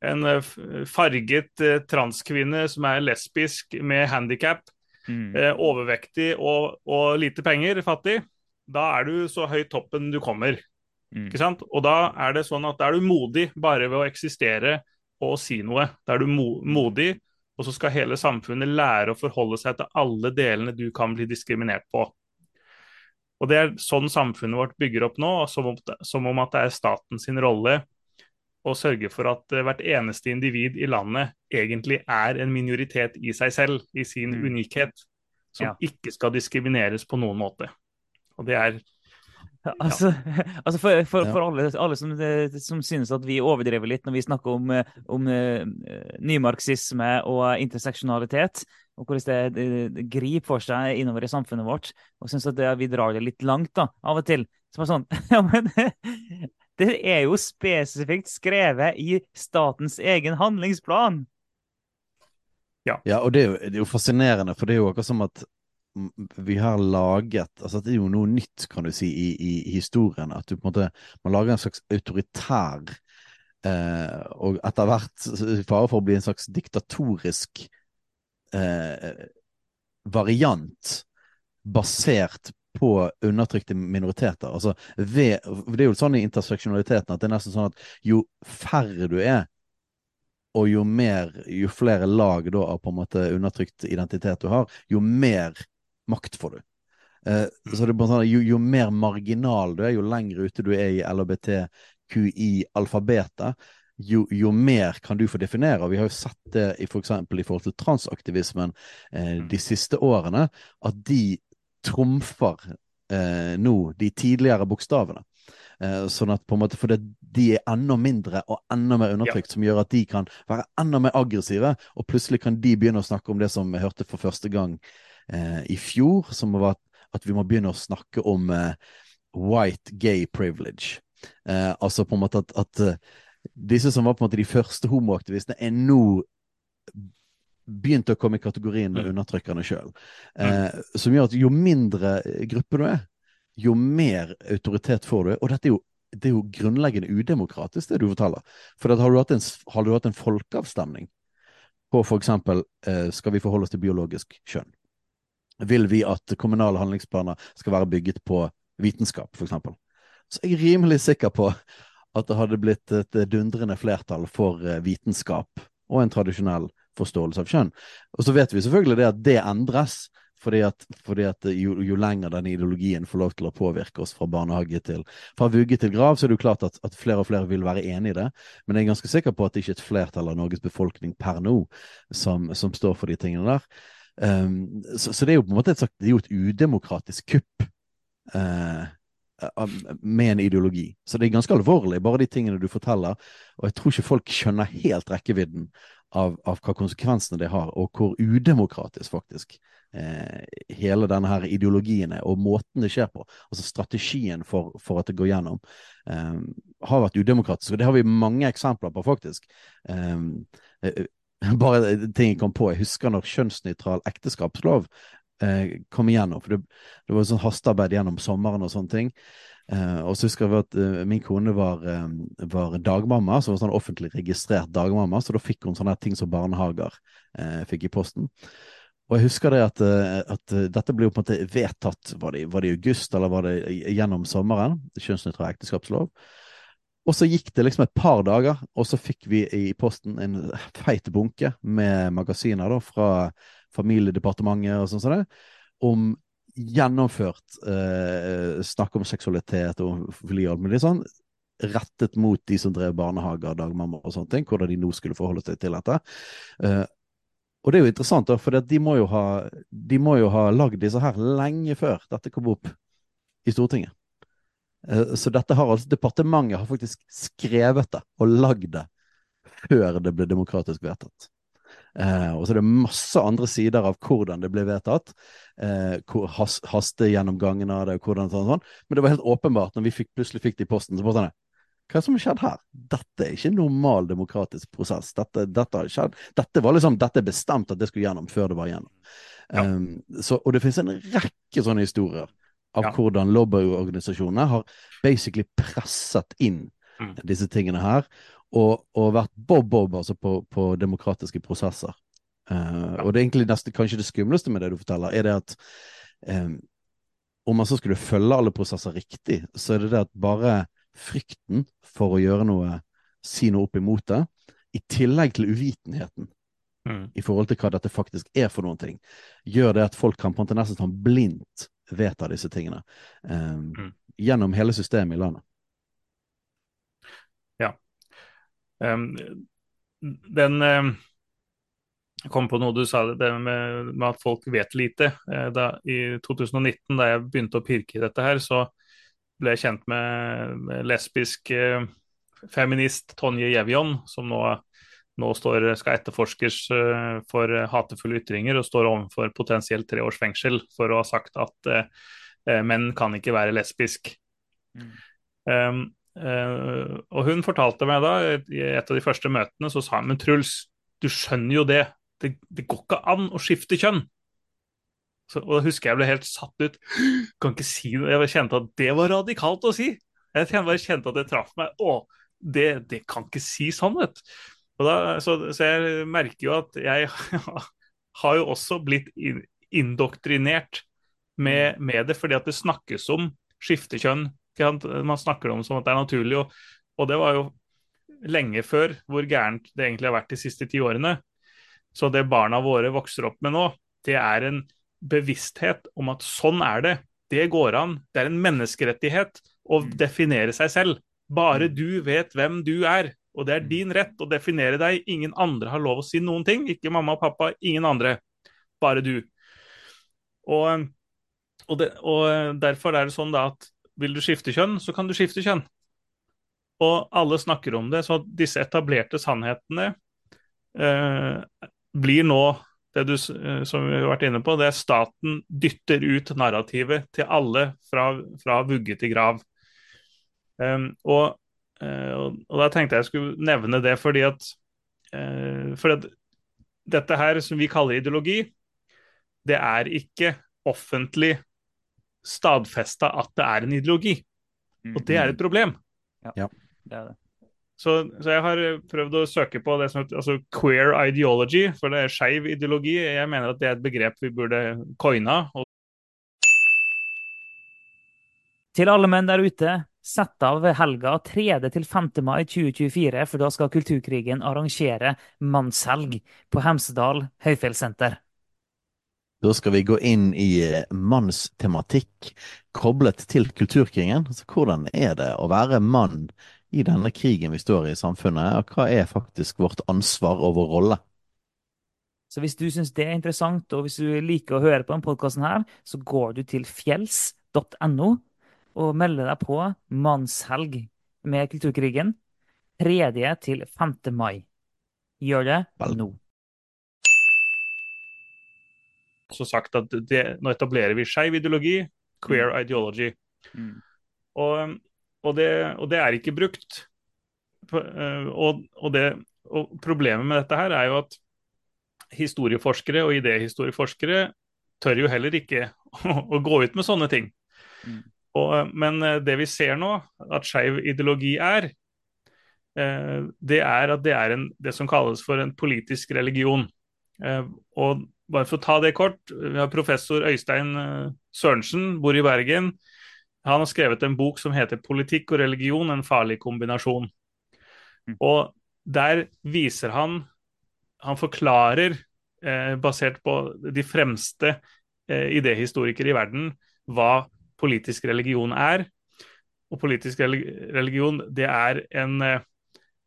en eh, farget eh, transkvinne som er lesbisk med handikap, mm. eh, overvektig og, og, lite penger, fattig, da er du så høyt toppen du kommer. Mm. Ikke sant? Og da er det sånn at da er du modig bare ved å eksistere og si noe. Da er du mo modig, og så skal hele samfunnet lære å forholde seg til alle delene du kan bli diskriminert på. Og Det er sånn samfunnet vårt bygger opp nå, som om, som om at det er staten sin rolle å sørge for at eh, hvert eneste individ i landet egentlig er en minoritet i seg selv, i sin Mm. unikhet, som Ja. ikke skal diskrimineres på noen måte. Og det er Altså, altså for, for, for alle, alle som, eh, som synes at vi overdriver litt når vi snakker om, eh, om nymarxisme og interseksjonalitet, og hvordan det, griper for seg innover i samfunnet vårt, og synes at det, vi drar det litt langt da, av og til. Så bare sånn, ja, men det er jo spesifikt skrevet i statens egen handlingsplan. Ja, og det er, jo, det er jo fascinerende, for det er jo akkurat som at vi har laget altså Det er jo noe nytt, kan du si, i, i historien. At du på en måte man lager en slags autoritær eh, og etter hvert fare for å bli en slags diktatorisk eh, variant basert på undertrykte minoriteter. Altså, ved, det er jo sånn i interseksjonaliteten at det er nesten sånn at jo færre du er, og jo mer, jo flere lag da, av på en måte undertrykt identitet du har, jo mer makt får du. Eh, så det er bare sånn, at jo, jo mer marginal du er, jo lenger ute du er i LHBTQI-alfabetet, jo, jo mer kan du få definere. Og vi har jo sett det i, for i forhold til transaktivismen eh, de siste årene, at de trumfer eh, nå de tidligere bokstavene. Eh, sånn at på en måte, For det, de er enda mindre og enda mer undertrykt, som gjør at de kan være enda mer aggressive. Og plutselig kan de begynne å snakke om det som vi hørte for første gang eh, i fjor, som var at, at vi må begynne å snakke om eh, white gay privilege. Eh, altså på en måte at, at eh, disse som var på en måte de første homoaktivistene, er nå begynt å komme i kategorien med Mm. undertrykkerne sjøl. Eh, som gjør at jo mindre gruppe du er, jo mer autoritet får du. Og dette er jo, det er jo grunnleggende udemokratisk, det du forteller. For har, du en, har du hatt en folkeavstemning på eksempel eh, skal vi forholde oss til biologisk kjønn? Vil vi at kommunale handlingsplaner skal være bygget på vitenskap, eksempel? Så jeg er rimelig sikker på at det hadde blitt et dundrende flertall for eh, vitenskap og en tradisjonell forståelse av kjønn. Og så vet vi selvfølgelig det at det endres, fordi at, fordi at jo, jo lenger den ideologien får lov til å påvirke oss fra barnehage til fra vugge til grav, så er det jo klart at, at flere og flere vil være enig i det. Men jeg er ganske sikker på at det ikke er et flertall av Norges befolkning per nå som, som står for de tingene der. Um, så, så det er jo på en måte et, det er jo et udemokratisk kupp. uh, med en ideologi. Så det er ganske alvorlig, bare de tingene du forteller. Og jeg tror ikke folk skjønner helt rekkevidden av, av hva konsekvensene det har, og hvor udemokratisk faktisk eh, hele denne her ideologien er, og måten det skjer på. Altså strategien for, for at det går gjennom, eh, har vært udemokratisk. Og det har vi mange eksempler på, faktisk. Eh, bare ting jeg kom på. Jeg husker når kjønnsnøytral ekteskapslov eh, kom igjennom. For det, det var sånn hastearbeid gjennom sommeren og sånne ting. Eh, og så husker jeg at uh, min kone var, uh, var dagmamma, så var sånn offentlig registrert dagmamma, så da fikk hun sånne ting som barnehager eh, fikk i posten. Og jeg husker det at, at dette ble jo på en måte vedtatt, var det, var det i august eller var det gjennom sommeren? Kjønnsnøytral ekteskapslov. Og så gikk det liksom et par dager, og så fikk vi i posten en feit bunke med magasiner da, fra Familiedepartementet og sånn som det, om gjennomført eh, snakk om seksualitet og homofili og alt mulig sånn, rettet mot de som drev barnehager, dagmamma og sånne ting, hvordan de nå skulle forholde seg til dette. Eh, og det er jo interessant, for de må jo ha, ha lagd disse her lenge før dette kom opp i Stortinget. Eh, Så dette har altså departementet har faktisk skrevet det og lagd det før det ble demokratisk vedtatt. Eh, og så er det masse andre sider av hvordan det ble vedtatt. Eh, has, Hastegjennomgangen av det, og hvordan sånn, sånn. Men det var helt åpenbart når vi fikk, plutselig fikk det i posten. så bare sånn, Hva er det som har skjedd her? Dette er ikke en normal demokratisk prosess. Dette, dette, har skjedd. dette var liksom, dette er bestemt at det skulle gjennom før det var gjennom. Ja. Um, så, og det finnes en rekke sånne historier av Ja. hvordan lobbyorganisasjonene har basically presset inn Mm. disse tingene her, og, og vært bob-bob altså på, på demokratiske prosesser. Uh, Og det er egentlig nesten kanskje det skumleste med det du forteller, er det at um, om man så skulle følge alle prosesser riktig, så er det det at bare frykten for å gjøre noe, si noe opp imot det, i tillegg til uvitenheten Mm. i forhold til hva dette faktisk er for noen ting, gjør det at folk kan på en måte nesten sånn blindt vedta disse tingene um, Mm. gjennom hele systemet i landet. Um, den um, kom på noe du sa, det med, med at folk vet lite. Eh, da, I 2019, da jeg begynte å pirke i dette her, så ble jeg kjent med, lesbisk eh, feminist Tonje Jevjon, som nå, nå står, skal etterforskes eh, for hatefulle ytringer og står overfor potensielt tre års fengsel for å ha sagt at eh, eh menn kan ikke være lesbisk. Mm. Um, og hun fortalte meg da, i et av de første møtene, så sa hun men Truls, du skjønner jo det, det, det går ikke an å skifte kjønn. Så, og da husker jeg ble helt satt ut. Kan ikke si det. Jeg kjente at det var radikalt å si. Jeg bare kjente at det traff meg. Å, det, det kan ikke si sånn, vet du. så, så, jeg merker jo at jeg har jo også blitt indoktrinert med, med, det, fordi at det snakkes om skiftekjønn. Man snakker om som at det er naturlig. Og, og det var jo lenge før hvor gærent det egentlig har vært de siste ti årene. Så det barna våre vokser opp med nå, det er en bevissthet om at sånn er det. Det går an. Det er en menneskerettighet å mm. definere seg selv. Bare mm. du vet hvem du er. Og det er mm. din rett å definere deg. Ingen andre har lov å si noen ting. Ikke mamma og pappa, ingen andre. Bare du. Og, og, det, og derfor er det sånn da at vil du skifte kjønn, så kan du skifte kjønn. Og alle snakker om det, så disse etablerte sannhetene eh, blir nå det du, eh, som vi har vært inne på, det er staten dytter ut narrativet til alle fra, fra vugge til grav. Um, og, og, og, da tenkte jeg skulle nevne det fordi at, uh, fordi at dette her som vi kaller ideologi, det er ikke offentlig stadfesta at det er en ideologi. Og det er et problem. Ja, det er det. Så, så, jeg har prøvd å søke på det som heter altså queer ideology, for det er skeiv ideologi. Jeg mener at det er et begrep vi burde coina. Til alle menn der ute, sett av helga 3. til 5. mai 2024, for da skal Kulturkrigen arrangere mannshelg på Hemsedal høyfjellssenter. Da skal vi gå inn i mannstematikk koblet til kulturkrigen. Altså, hvordan er det å være mann i denne krigen vi står i i samfunnet, og hva er faktisk vårt ansvar og vår rolle? Så hvis du syns det er interessant, og hvis du liker å høre på denne podkasten her, så går du til fjells.no og melder deg på mannshelg med Kulturkrigen 3. til 5. mai. Gjør det Vel. nå. Så sagt at det, Nå etablerer vi skeiv ideologi, queer mm. ideology. Mm. Og og det, og det er ikke brukt. Eh, og, det, og, problemet med dette her er jo at historieforskere og idéhistorieforskere tør jo heller ikke å, å gå ut med sånne ting. Mm. Og, men eh, det vi ser nå, at skeiv ideologi er, det er at det er en, det som kalles for en politisk religion. Og bare for å ta det kort, vi har professor Øystein Sørensen, bor i Bergen. Han har skrevet en bok som heter 'Politikk og religion en farlig kombinasjon'. Mm. Og der viser han Han forklarer, eh, basert på de fremste eh, idéhistorikere i verden, hva politisk religion er. Og politisk religion, det er en eh,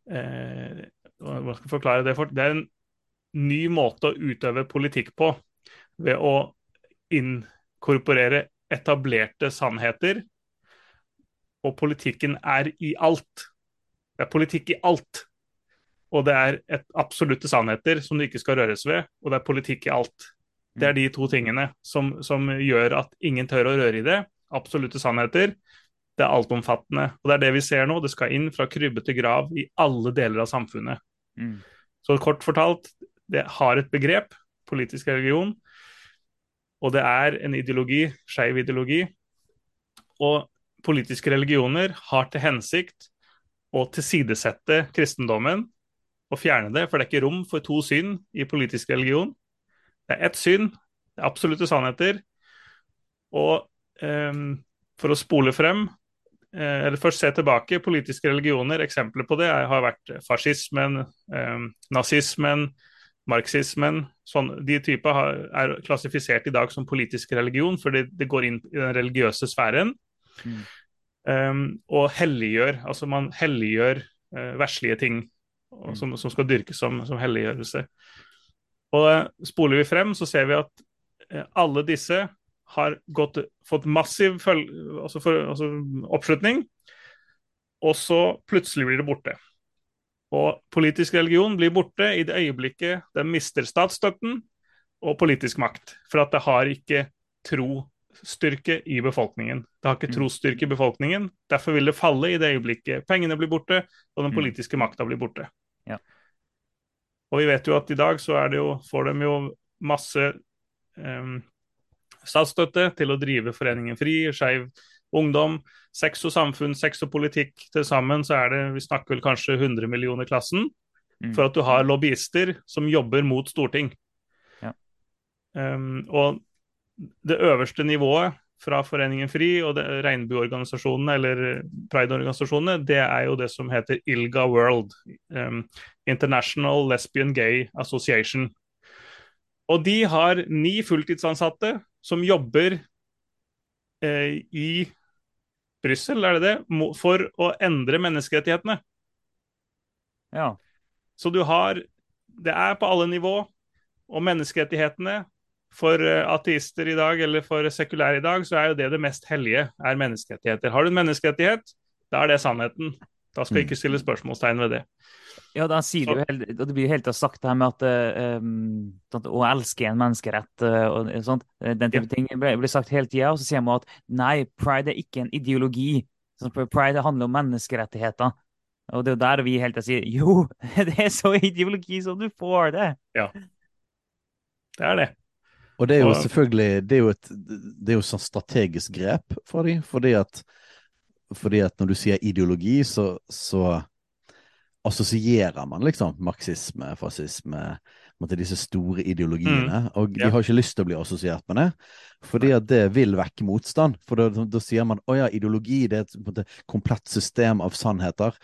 eh, Hva skal jeg forklare det for? Det er en ny måte å utøve politikk på ved å inkorporere etablerte sannheter. Og politikken er i alt. Det er politikk i alt. Og det er et absolutte sannheter som det ikke skal røres ved, og det er politikk i alt. Det er de to tingene som, som gjør at ingen tør å røre i det. Absolutte sannheter. Det er altomfattende. Og det er det vi ser nå. Det skal inn fra krybbe til grav i alle deler av samfunnet. Mm. Så kort fortalt, det har et begrep, politisk religion, og det er en ideologi, skeiv ideologi. Og politiske religioner har til hensikt å tilsidesette kristendommen og fjerne det, for det er ikke rom for to syn i politisk religion. Det er ett syn, det er absolutte sannheter. Og um, for å spole frem, eh, eller først se tilbake, politiske religioner, eksempler på det har vært fascismen, um, nazismen, marxismen, sånn, de typer er klassifisert i dag som politisk religion, fordi det går inn i den religiøse sfæren. Mm. Um, og helliggjør, altså man helliggjør uh, verslige ting. og som, som, skal dyrkes som, som helliggjørelse. Og uh, Spoler vi frem, så ser vi at uh, alle disse har gått, fått massiv følge, altså for, altså oppslutning, og så plutselig blir det borte. Og politisk religion blir borte i det øyeblikket den mister statsstøtten og politisk makt. For at det har ikke trosstyrke i befolkningen. Det har ikke trostyrke trosstyrke i befolkningen. Derfor vil det falle i det øyeblikket pengene blir borte og den mm. politiske makta blir borte. Ja. Og vi vet jo at i dag så jo, får de jo masse um, statsstøtte til å drive Foreningen FRI, Skeiv Ungdom, Sex og samfunn, sex og politikk til sammen, så er det vi snakker vel kanskje 100 millioner klassen. Mm. For at du har lobbyister som jobber mot storting. Ja. Um, og det øverste nivået fra Foreningen FRI og regnbueorganisasjonene eller pride-organisasjonene, det er jo det som heter ILGA World. Um, International Lesbian Gay Association. Og de har ni fulltidsansatte som jobber eh, i Brussel, er det det, for å endre menneskerettighetene. Ja. Så du har Det er på alle nivå. Og menneskerettighetene for eh, ateister i dag, eller for sekulære i dag, så er jo det det mest hellige, er menneskerettigheter. Har du en menneskerettighet, da er det sannheten. Da skal jeg ikke stille spørsmålstegn ved det. Ja, da sier så. du og det blir helt sagt det her med at um, å elske en menneskerett uh, og sånt, den type ja. ting blir sagt hele tida. Og så sier man at nei, pride er ikke en ideologi. Pride handler om menneskerettigheter. Og det er jo der vi helt sier jo, det er så ideologi som du får det. Ja, det er det. Og det er jo selvfølgelig Det er jo et det er jo sånn strategisk grep for dem, fordi at, fordi at når du sier ideologi, så, så assosierer man liksom marxisme, fascisme, til disse store ideologiene. Mm. Og de har ikke lyst til å bli assosiert med det, fordi at det vil vekke motstand. For da, da sier man å ja, ideologi det er et måte, komplett system av sannheter.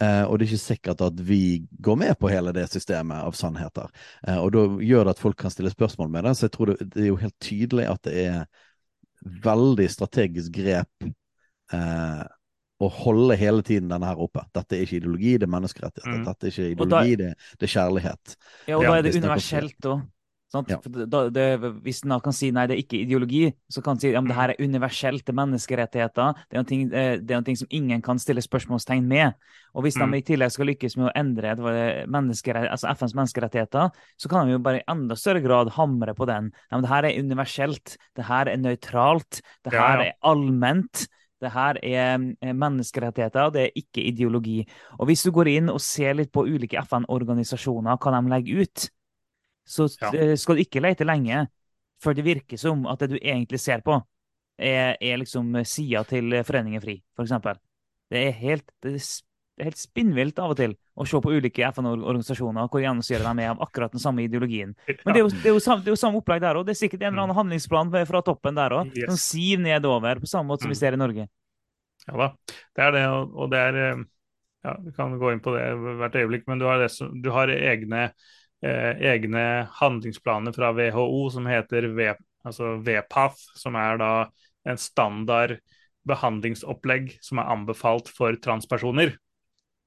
Eh, og det er ikke sikkert at vi går med på hele det systemet av sannheter. Eh, og da gjør det at folk kan stille spørsmål med det. Så jeg tror det, det er jo helt tydelig at det er veldig strategisk grep eh, å holde hele tiden denne her oppe. Dette er ikke ideologi, det er menneskerettigheter. Mm. Dette er ikke ideologi, da, det, det, er kjærlighet. Ja, og da er det universelt òg. Ja. hvis en kan si nei, det er ikke ideologi, så kan en si ja, men det her er universelt, det er menneskerettigheter. Det er noe, ting, det er noe som ingen kan stille spørsmålstegn med. Og hvis de mm. i tillegg skal lykkes med å endre altså FNs menneskerettigheter, så kan de jo bare i enda større grad hamre på den. Ja, men det her er universelt, det her er nøytralt, det her er allment. Det her er eh, menneskerettigheter, det er ikke ideologi. Og Hvis du går inn og ser litt på ulike FN-organisasjoner, hva de legger ut, så. Eh, skal du ikke lete lenge før det virker som at det du egentlig ser på, er, er liksom sida til Foreningen FRI, f.eks. Det er helt, det er helt spinnvilt av og til å se på ulike FN-organisasjoner hvor gjennomsyret de er av akkurat den samme ideologien. Men det er jo, det er jo, samme, det er jo samme, opplegg der òg. Det er sikkert en eller annen handlingsplan fra toppen der òg, yes. som siver nedover, på samme måte som vi mm. ser i Norge. Ja da, det er det, og det er eh, ja, Vi kan gå inn på det hvert øyeblikk, men du har, det, du har egne, eh, egne, handlingsplaner fra WHO som heter v, altså VPAF, som er da en standard behandlingsopplegg som er anbefalt for transpersoner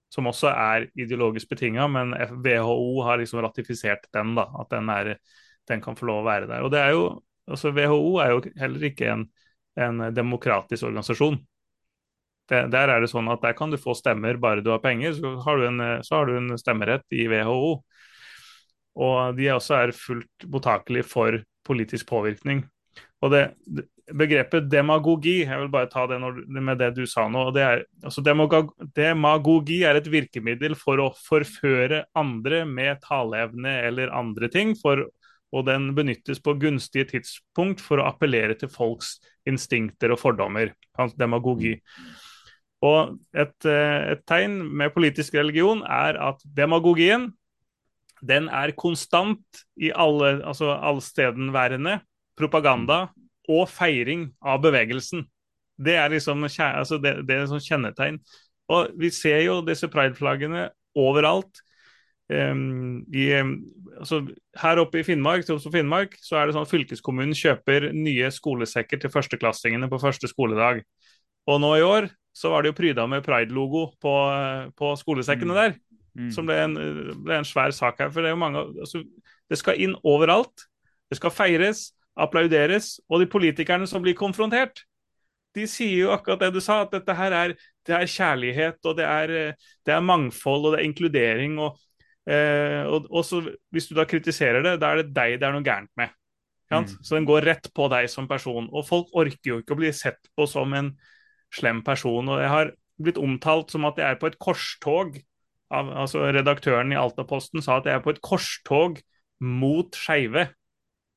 som også er ideologisk betinga, men WHO har liksom ratifisert den, da, at den, er, den, kan få lov å være der. Og det er jo, altså WHO er jo heller ikke en, en demokratisk organisasjon. Det, der er det sånn at der kan du få stemmer bare du har penger, så har du en, har du en stemmerett i WHO. Og de også er fullt mottakelige for politisk påvirkning. Og det, begrepet demagogi, jeg vil bare ta det når, med det du sa nå. det er, altså Demagogi er et virkemiddel for å forføre andre med taleevne eller andre ting. For, og den benyttes på gunstige tidspunkt for å appellere til folks instinkter og fordommer. Demagogi. Og et, eh, et tegn med politisk religion er at demagogien den er konstant i alle, altså allstedenværende propaganda og feiring av bevegelsen. Det er liksom altså det, det er sånn kjennetegn. Og Vi ser jo disse prideflaggene overalt. Um, i, altså, her oppe i Finnmark, Finnmark så er det sånn at fylkeskommunen kjøper nye skolesekker til førsteklassingene på første skoledag. Og nå i år så var det jo pryda med pride-logo på, på, skolesekkene mm. der. mm. som ble en, ble en, svær sak her. For det er jo mange altså, Det skal inn overalt. Det skal feires, applauderes. Og de politikerne som blir konfrontert, de sier jo akkurat det du sa, at dette her er, det er kjærlighet, og det er, det er, mangfold, og det er inkludering. og, eh, og, og så, Hvis du da kritiserer det, da er det deg det er noe gærent med. Mm. Så den går rett på deg som person. Og folk orker jo ikke å bli sett på som en slem person. Og jeg har blitt omtalt som at jeg er på et korstog. Av, altså Redaktøren i Altaposten sa at jeg er på et korstog mot skeive.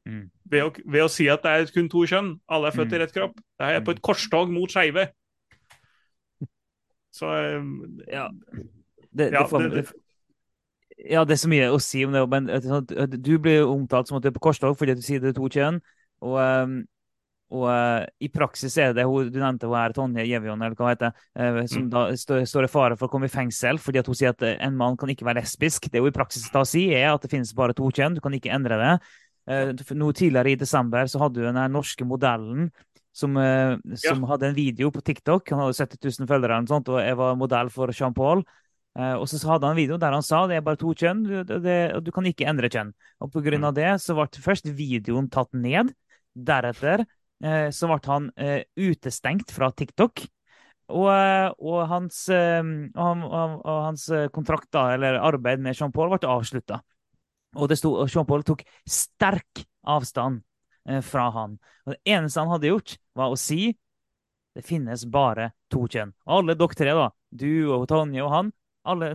Mm. Ved, ved, å si at det er kun to kjønn. Alle er født mm. i rett kropp. Det er på et korstog mot skeive. Så ja. Det, det, får, det, ja, det er så mye å si om det, men sånn du blir omtalt som at du er på korstog fordi du sier det er to kjønn. Og, ehm, og uh, i praksis er det hun du nevnte hun er Tonje Gjevjon, eller hva heter som mm. da står, står, i fare for å komme i fengsel fordi at hun sier at en mann kan ikke være lesbisk. Det hun i praksis da sier, er at det finnes bare to kjønn, du kan ikke endre det. Uh, nå Tidligere i desember så hadde du den norske modellen som, som ja. hadde en video på TikTok. Han hadde 70 000 følgere og, sånt, og jeg var modell for Jean-Paul. Uh, og så hadde han en video der han sa det er bare to kjønn, og du kan ikke endre kjønn. Og på grunn av det så ble først videoen tatt ned. Deretter så ble han utestengt fra TikTok. Og, og hans, og, og hans, kontrakt, da, eller arbeid med Jean-Paul, ble avslutta. Og det sto, Jean-Paul tok sterk avstand fra han. Og det eneste han hadde gjort, var å si det finnes bare to kjønn. Og alle dere tre, da, du og Tonje og han, alle,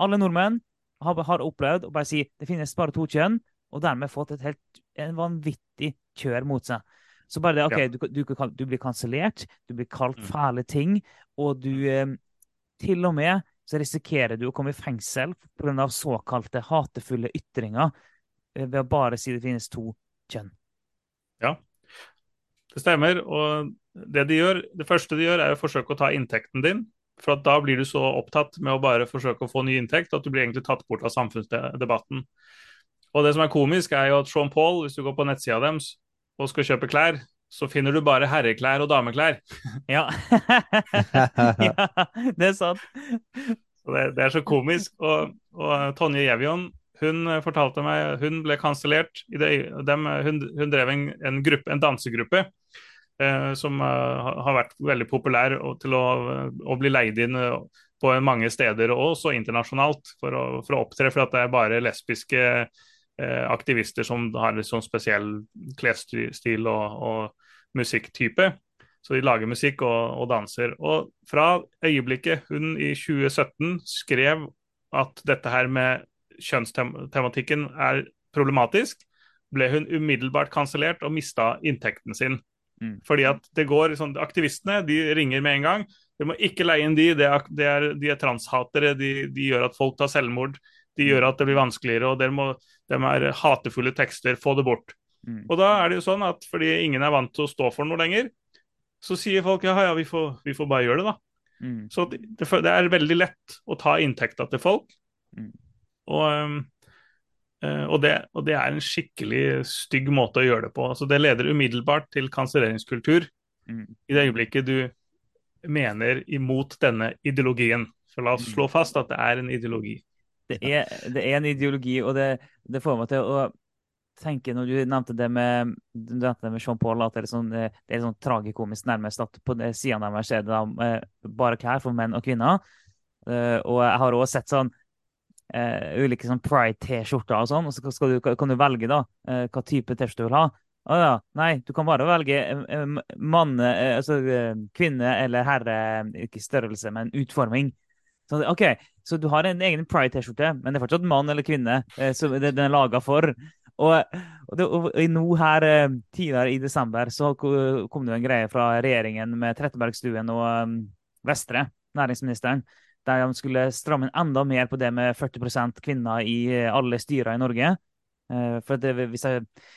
alle nordmenn har, har, opplevd å bare si det finnes bare to kjønn, og dermed fått et helt en vanvittig kjør mot seg. Så bare det, OK, ja. du, du, du, blir kansellert, du blir kalt mm. fæle ting, og du eh, Til og med så risikerer du å komme i fengsel pga. såkalte hatefulle ytringer eh, ved å bare si det finnes to kjønn. Ja, det stemmer. Og det de gjør, det første de gjør, er å forsøke å ta inntekten din for da blir du så opptatt med å bare forsøke å få ny inntekt at du blir egentlig tatt bort av samfunnsdebatten. Og det som er komisk, er jo at Sean Paul, hvis du går på nettsida deres og skal kjøpe klær, så finner du bare herreklær og dameklær. Ja. ja det er sant. Det, det er så komisk. Og, og Tonje Jevion hun fortalte meg hun ble kansellert. Hun, hun, drev en, en, gruppe, en dansegruppe Eh, som uh, har vært veldig populær til å, å, bli leid inn eh, på mange steder, og også internasjonalt, for å, for å opptre. For at det er bare lesbiske aktivister som har en sånn spesiell klesstil og, og, musikktype. Så de lager musikk og, og, danser. Og fra øyeblikket hun i 2017 skrev at dette her med kjønnstematikken er problematisk, ble hun umiddelbart kansellert og mista inntekten sin. Mm. Fordi at det går, sånn, Aktivistene de ringer med en gang. Du må ikke leie inn de, det er, det er, de er transhatere. De, de, gjør at folk tar selvmord. De gjør at det blir vanskeligere. og må, De er hatefulle tekster. Få det bort. Mm. Og da er det jo sånn at fordi ingen er vant til å stå for noe lenger, så sier folk ja, ja, vi får, vi får bare gjøre det, da. Mm. Så det, det, er veldig lett å ta inntekta til folk. Mm. Og um, Uh, og, det, og, det, er en skikkelig stygg måte å gjøre det på. Altså, det leder umiddelbart til kanselleringskultur mm. i det øyeblikket du mener imot denne ideologien. For la oss slå mm. fast at det er en ideologi. Det er, det er en ideologi, og det, det, får meg til å tenke Når du nevnte det med, nevnte med Jean Paul, at det er, sånn, er sånn tragikomisk nærmest at på siden deres er det da, eh, bare klær for menn og kvinner. Uh, og jeg har også sett sånn uh, ulike sånn pride-T-skjorter og sånn, og så du, kan du velge da uh, hva type T-skjorte du vil ha. Å ja, nei, du kan bare velge uh, mann, altså kvinne eller herre, ikke størrelse, men utforming. Så, OK, så du har en egen pride-T-skjorte, men det er fortsatt mann eller kvinne som den er laga for. Og, og, og, nå her tidligere i desember så kom det jo en greie fra regjeringen med Trettebergstuen og um, Vestre, næringsministeren, der de skulle stramme inn enda mer på det med 40% kvinner i eh, alle styrer i Norge. Eh, for det, jeg, eh,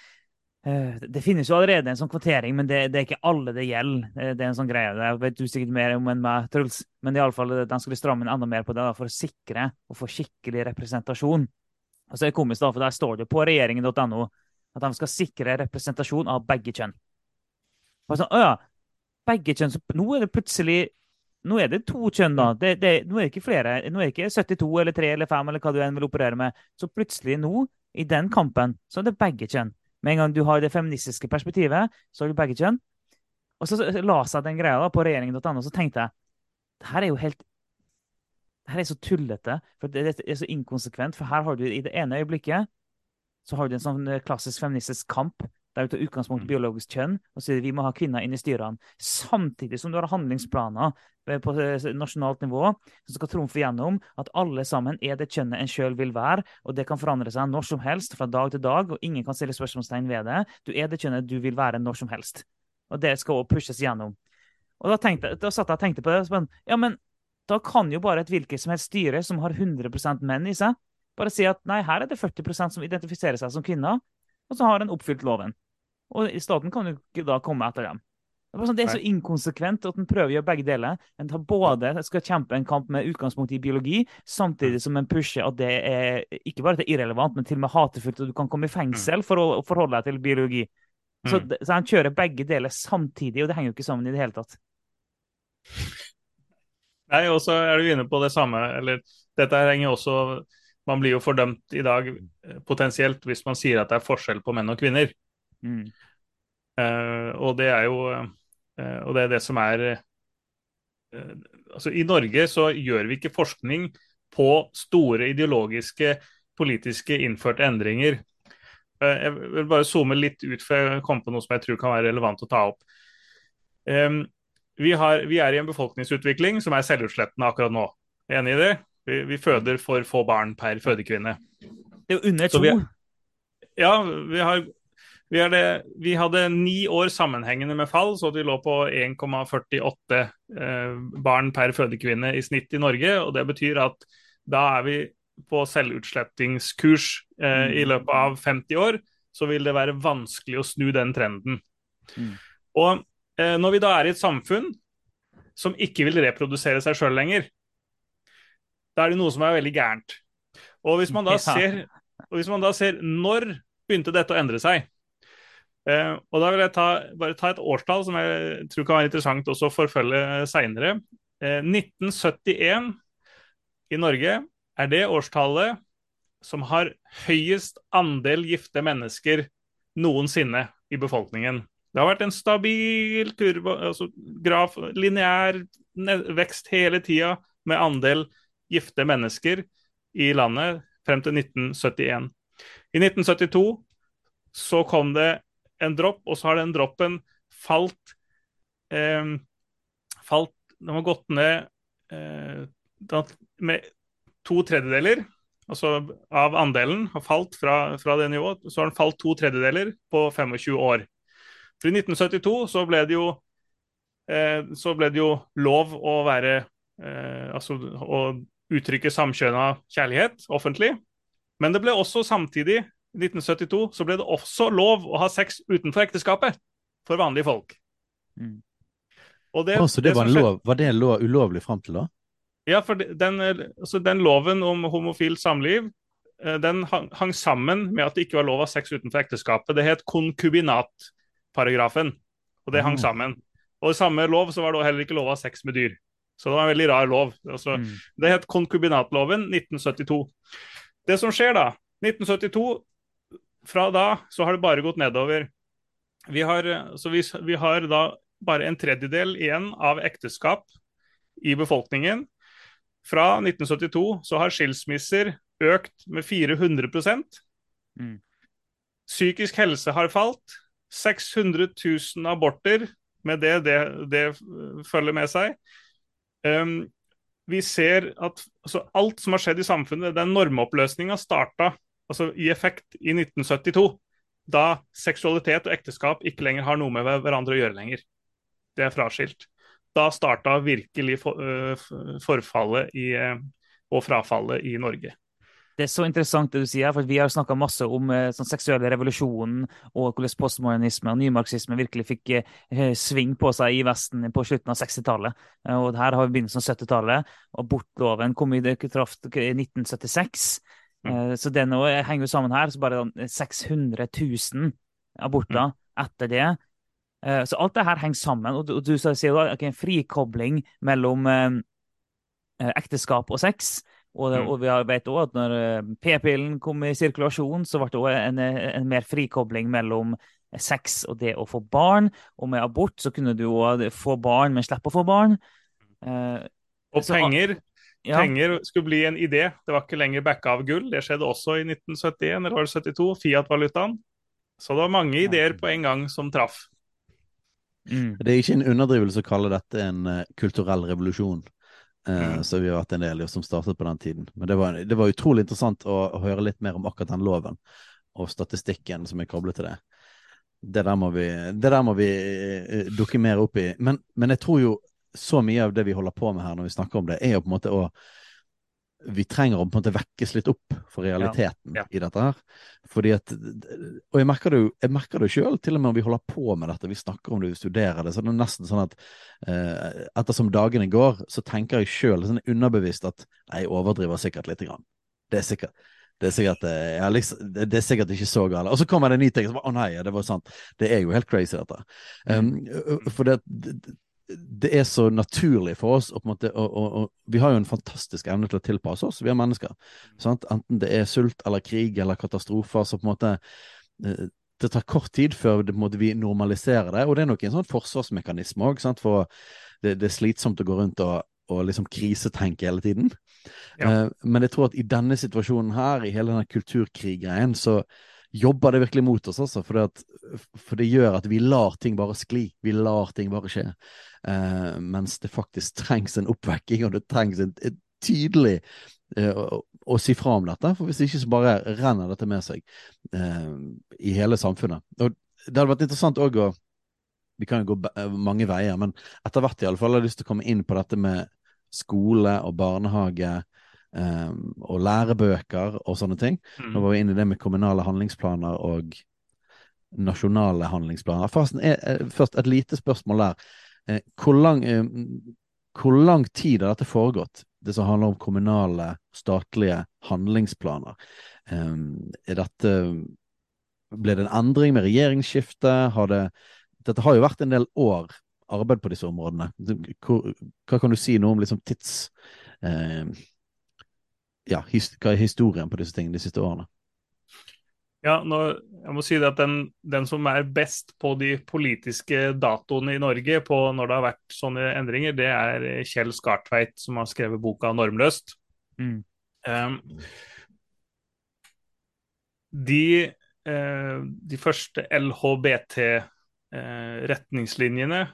det finnes jo allerede en sånn kvotering, men det, det, er ikke alle det gjelder. Det er en sånn greie. Det vet du sikkert mer om enn meg, Truls. Men i alle fall, de skulle stramme inn enda mer på det da, for å sikre og få skikkelig representasjon. Og så er det komisk, da, for der står det på regjeringen.no at de skal sikre representasjon av begge kjønn. Og sånn, å ja, begge kjønn, Nå er det plutselig nå er det to kjønn, da. Det, det, nå er det ikke flere. Nå er det ikke 72 eller 3 eller 5 eller hva du enn vil operere med. Så plutselig nå, i den kampen, så er det begge kjønn. Med en gang du har det feministiske perspektivet, så har du begge kjønn. Og så la seg den greia da på regjeringen.no, og så tenkte jeg det her er jo helt det her er så tullete, for det er så inkonsekvent. For her har du i det ene øyeblikket så har du en sånn klassisk feministisk kamp der du tar utgangspunkt i mm. biologisk kjønn og sier vi må ha kvinner inn i styrene. Samtidig som du har handlingsplaner på eh, nasjonalt nivå som skal trumfe gjennom at alle sammen er det kjønnet en sjøl vil være, og det kan forandre seg når som helst fra dag til dag, og ingen kan stille spørsmålstegn ved det. Du er det kjønnet du vil være når som helst. Og det skal også pushes gjennom. Og da, tenkte, da satt jeg og tenkte på det. Men, ja, men da kan jo bare et hvilket som helst styre som har 100% menn i seg, bare si at nei, her er det 40% som identifiserer seg som kvinner, og så har en oppfylt loven. Og staten kan jo ikke da komme etter dem. Det er, sånn, det er så inkonsekvent at en prøver å gjøre begge deler. En både skal kjempe en kamp med utgangspunkt i biologi, samtidig som en pusher at det er ikke bare det er irrelevant, men til og med hatefullt, og du kan komme i fengsel for å forholde deg til biologi. Så, mm. så han kjører begge deler samtidig, og det henger jo ikke sammen i det hele tatt. Nei, og så er du inne på det samme, eller dette henger også man blir jo fordømt i dag eh, potensielt hvis man sier at det er forskjell på menn og kvinner. Mm. Uh, og det er jo uh, Og det er det som er uh, Altså I Norge så gjør vi ikke forskning på store ideologiske, politiske innførte endringer. jeg vil bare zoome litt ut, for jeg kom på noe som jeg tror kan være relevant å ta opp. Um, vi, har, vi er i en befolkningsutvikling som er selvutslettende akkurat nå. Enig i det? Vi, vi, føder for få barn per fødekvinne. Det er jo under to. Vi, ja, vi, har, vi, hadde, vi, hadde ni år sammenhengende med fall, så vi lå på 1,48 eh, barn per fødekvinne i snitt i Norge. og Det betyr at da er vi på selvutslettingskurs eh, i mm. løpet av 50 år. Så vil det være vanskelig å snu den trenden. Mm. Og eh, når vi da er i et samfunn som ikke vil reprodusere seg sjøl lenger, da er det noe som er veldig gærent. Og hvis man da ser, hvis man da ser når begynte dette å endre seg? Eh, og da vil jeg ta, bare ta et årstall som jeg tror kan være interessant også å forfølge seinere. Eh, 1971 i Norge er det årstallet som har høyest andel gifte mennesker noensinne i befolkningen. Det har vært en stabil kurve, altså graf, lineær vekst hele tida med andel gifte mennesker i landet frem til 1971. I 1972 så kom det en dropp, og så har den droppen falt eh, falt, Den har gått ned eh, med to tredjedeler altså av andelen har falt fra, fra, det nivået. Så har den falt to tredjedeler på 25 år. For I 1972 så ble det jo, eh, ble det jo lov å være eh, altså å uttrykke samkjønna kjærlighet offentlig. Men det ble også samtidig, i 1972, så ble det også lov å ha sex utenfor ekteskapet for vanlige folk. Mm. Det, oh, så det, det var, lov, var, det lov, ulovlig fram til da? Ja, for den, altså den loven om homofilt samliv eh, den hang, hang, sammen med at det ikke var lov å ha sex utenfor ekteskapet. Det het konkubinatparagrafen, og det hang mm. sammen. Og i samme lov så var det heller ikke lov å ha sex med dyr. Så det var en veldig rar lov. Altså, mm. Det het konkubinatloven 1972. Det som skjer da, 1972 Fra da så har det bare gått nedover. Vi har, vi, vi har da bare en tredjedel igjen av ekteskap i befolkningen. Fra 1972 så har skilsmisser økt med 400 mm. Psykisk helse har falt. 600 000 aborter med det det, det følger med seg. Um, vi ser at altså, alt som har skjedd i samfunnet, den normoppløsninga starta altså, i effekt i 1972. Da seksualitet og ekteskap ikke lenger har noe med hverandre å gjøre lenger. Det er fraskilt. Da starta virkelig uh, forfallet i, uh, og frafallet i Norge. Det er så interessant det du sier, for vi har snakka masse om eh, sånn seksuelle revolusjonen og hvordan postmodernisme og nymarxisme virkelig fikk eh, sving på seg i Vesten på slutten av 60-tallet. Eh, og her har vi begynnelsen av 70-tallet. og Abortloven kom i kraft i 1976. Mm. Eh, så det nå henger jo sammen her. Så bare 600 000 aborter mm. etter det. Eh, så alt det her henger sammen. Og du, du sier jo okay, en frikobling mellom eh, ekteskap og sex. Og, Mm. og vi vet også at når p-pillen kom i sirkulasjon, så ble det også en, en mer frikobling mellom sex og det å få barn. Og med abort så kunne du òg få barn, men slippe å få barn. Eh, Og Så- penger, ja. penger skulle bli en idé. Det var ikke lenger backa av gull. Det skjedde også i 1971 eller var 72, Fiat-valutaen. Så det var mange ideer på en gang som traff. Mm. Det er ikke en underdrivelse å kalle dette en uh, kulturell revolusjon, uh, Mm. som vi har vært en del i, og som startet på den tiden. Men det var, det var utrolig interessant å, å høre litt mer om akkurat den loven, og statistikken som er koblet til det. Det der må vi, det der må vi uh, dukke mer opp i. Men, men jeg tror jo så mye av det vi holder på med her når vi snakker om det, er jo på en måte å vi trenger å på en måte vekkes litt opp for realiteten Ja. i dette her. Fordi at, Og jeg merker det jo jeg merker det sjøl, til og med om vi holder på med dette, vi snakker om det, vi studerer det, så det er nesten sånn at eh, ettersom dagene går, så tenker jeg sjøl sånn underbevisst at jeg overdriver sikkert lite grann. Det er sikkert det er, sikkert, eh, ja, liksom, det det er sikkert ikke så galt. Og så kommer det en ny ting. Så bare, Å nei, det var sant. Det er jo helt crazy, dette. Um, for det, det, er så naturlig for oss å på en måte og, og, og, Vi har jo en fantastisk evne til å tilpasse oss, vi er mennesker. Sant? Enten det er sult eller krig eller katastrofer, så på en måte eh, Det tar kort tid før det, måte, vi normaliserer det. Og det er nok en sånn forsvarsmekanisme òg, for det, det er slitsomt å gå rundt og, liksom krisetenke hele tiden. Ja. Eh, men jeg tror at i denne situasjonen her, i hele denne kulturkrig-greien, så jobber det virkelig mot oss, altså. For det, at, for det gjør at vi lar ting bare skli. Vi lar ting bare skje. Eh, mens det faktisk trengs en oppvekking, og det trengs en, en tydelig eh, å, å si fra om dette. For hvis ikke så bare renner dette med seg eh, i hele samfunnet. Og det hadde vært interessant òg å Vi kan jo gå mange veier, men etter hvert i alle fall har jeg lyst til å komme inn på dette med skole og barnehage. Um, og lærebøker og sånne ting. Nå Mm. var vi inne i det med kommunale handlingsplaner og nasjonale handlingsplaner. Er, er, først et lite spørsmål der. Eh, hvor, lang, eh, hvor lang tid har dette foregått, det som handler om kommunale, statlige handlingsplaner? Eh, er dette Ble det en endring med regjeringsskifte? Har det, dette har jo vært en del år arbeid på disse områdene. Hvor, hva kan du si noe om liksom tids... Eh, ja, his, hva er historien på disse tingene de siste årene? Ja, nå, jeg må si at den, den som er best på de politiske datoene i Norge på når det har vært sånne endringer, det er Kjell Skartveit, som har skrevet boka 'Normløst'. Mm. Um, de, uh, de første LHBT-retningslinjene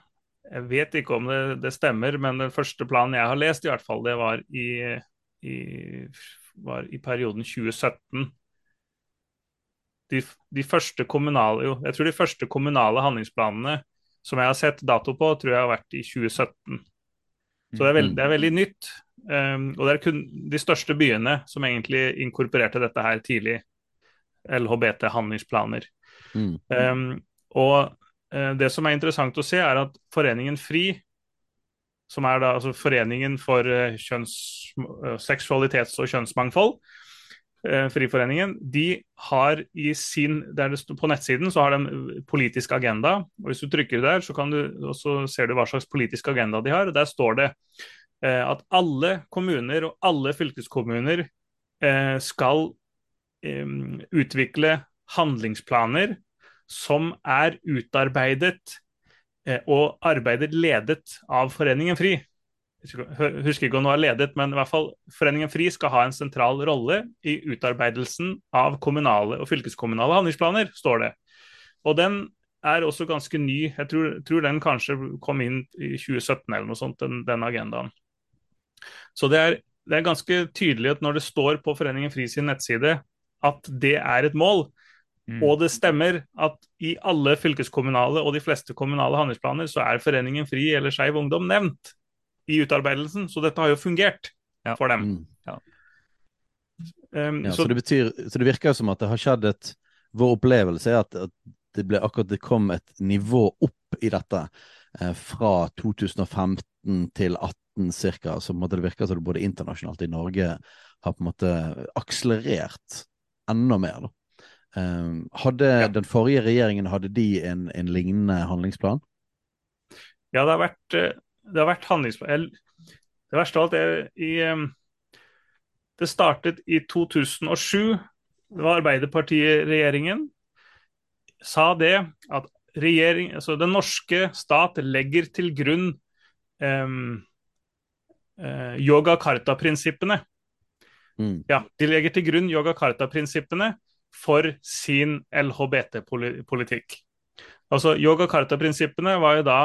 Jeg vet ikke om det, det stemmer, men den første planen jeg har lest, i hvert fall, det var i, i, var i perioden 2017 de, de første kommunale jo, jeg tror de første kommunale handlingsplanene som jeg har sett dato på, tror jeg har vært i 2017. Så det er, veld, det er veldig nytt. Um, og det er kun de største byene som egentlig inkorporerte dette her tidlig. LHBT-handlingsplaner. Mm. Um, og uh, det som er interessant å se, er at Foreningen FRI, som er da altså Foreningen for uh, kjønns, uh, seksualitets- og kjønnsmangfold, Friforeningen, de har i sin På nettsiden så har de politisk agenda. og Hvis du trykker der, så, du, så ser du hva slags politisk agenda de har. og Der står det eh, at alle kommuner og alle fylkeskommuner eh, skal eh, utvikle handlingsplaner som er utarbeidet eh, og arbeidet ledet av Foreningen FRI. Husker ikke om det var ledet, men i hvert fall Foreningen FRI skal ha en sentral rolle i utarbeidelsen av kommunale og fylkeskommunale handlingsplaner, står det. Og den er også ganske ny. Jeg tror, tror den kanskje kom inn i 2017 eller noe sånt, den, den agendaen. Så det er, det er ganske tydelig at når det står på Foreningen FRI sin nettside at det er et mål, Mm. og det stemmer at i alle fylkeskommunale og de fleste kommunale handlingsplaner så er Foreningen FRI eller Skeiv Ungdom nevnt i utarbeidelsen, så dette har jo fungert Ja. for dem. Mm. Um, Ja, så, så, det betyr, så det virker jo som at det har skjedd et Vår opplevelse er at, at det ble akkurat det kom et nivå opp i dette eh, fra 2015 til 2018 ca. Så på en måte det virker som det både internasjonalt i Norge har på en måte akselerert enda mer. da. Um, hadde ja. den forrige regjeringen hadde de en, en, lignende handlingsplan? Ja, det har vært, det har vært handlingsplan. Det verste av alt er i Det startet i 2007. Det var Arbeiderpartiet-regjeringen sa det at regjering, altså den norske stat legger til grunn um, uh, yoga karta-prinsippene. Mm. Ja, de legger til grunn yoga karta-prinsippene for sin LHBT-politikk. Altså, Yoga karta-prinsippene var jo da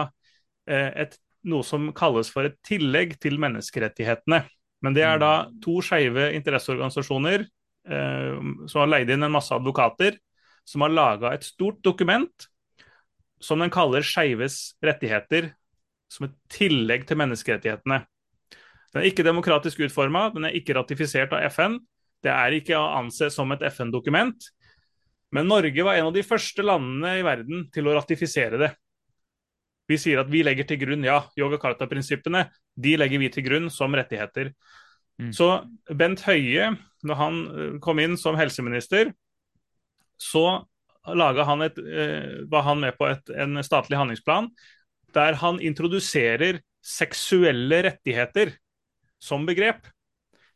eh, et, noe som kalles for et tillegg til menneskerettighetene. Men det er da mm. to skeive interesseorganisasjoner eh, som har leid inn en masse advokater, som har laga et stort dokument som den kaller skeives rettigheter, som et tillegg til menneskerettighetene. Den er ikke demokratisk utforma, den er ikke ratifisert av FN. Det er ikke å anse som et FN-dokument. Men Norge var en av de første landene i verden til å ratifisere det. Vi sier at vi legger til grunn ja, yoga karta-prinsippene de legger vi til grunn som rettigheter. Mm. Så Bent Høie, når han eh, kom inn som helseminister, så han et, eh, var han med på et, en statlig handlingsplan der han introduserer seksuelle rettigheter som begrep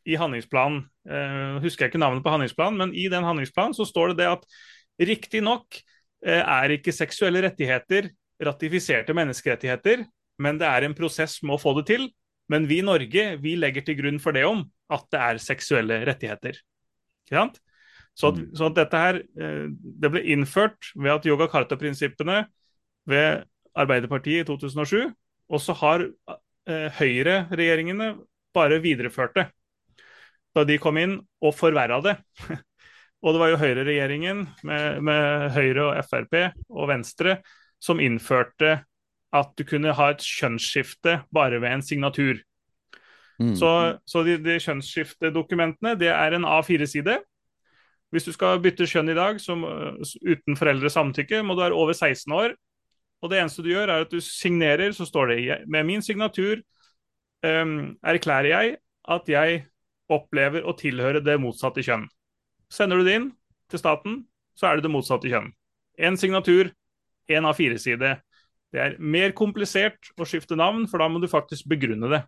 i handlingsplanen. Uh, husker jeg ikke navnet på handlingsplanen, men i den handlingsplanen så står det det at riktignok uh, er ikke seksuelle rettigheter ratifiserte menneskerettigheter, men det er en prosess med å få det til. Men vi i Norge vi legger til grunn for det om at det er seksuelle rettigheter. Ikke sant? Så, at, mm. så at dette her uh, det ble innført ved at yoga karta-prinsippene ved Arbeiderpartiet i 2007, og så har Høyre-regjeringene bare videreført det da de kom inn, og forverra det. og det var jo høyreregjeringen med, med Høyre og Frp og Venstre som innførte at du kunne ha et kjønnsskifte bare ved en signatur. Mm. Så, så, de, de kjønnsskiftedokumentene det er en A4-side. Hvis du skal bytte kjønn i dag som, uten foreldres samtykke, må du være over 16 år. Og det eneste du gjør, er at du signerer, så står det med min signatur um, erklærer jeg at jeg opplever å tilhøre det motsatte kjønn. Sender du det inn til staten, så er det det motsatte kjønn. Én signatur, én av fire side. Det er mer komplisert å skifte navn, for da må du faktisk begrunne det.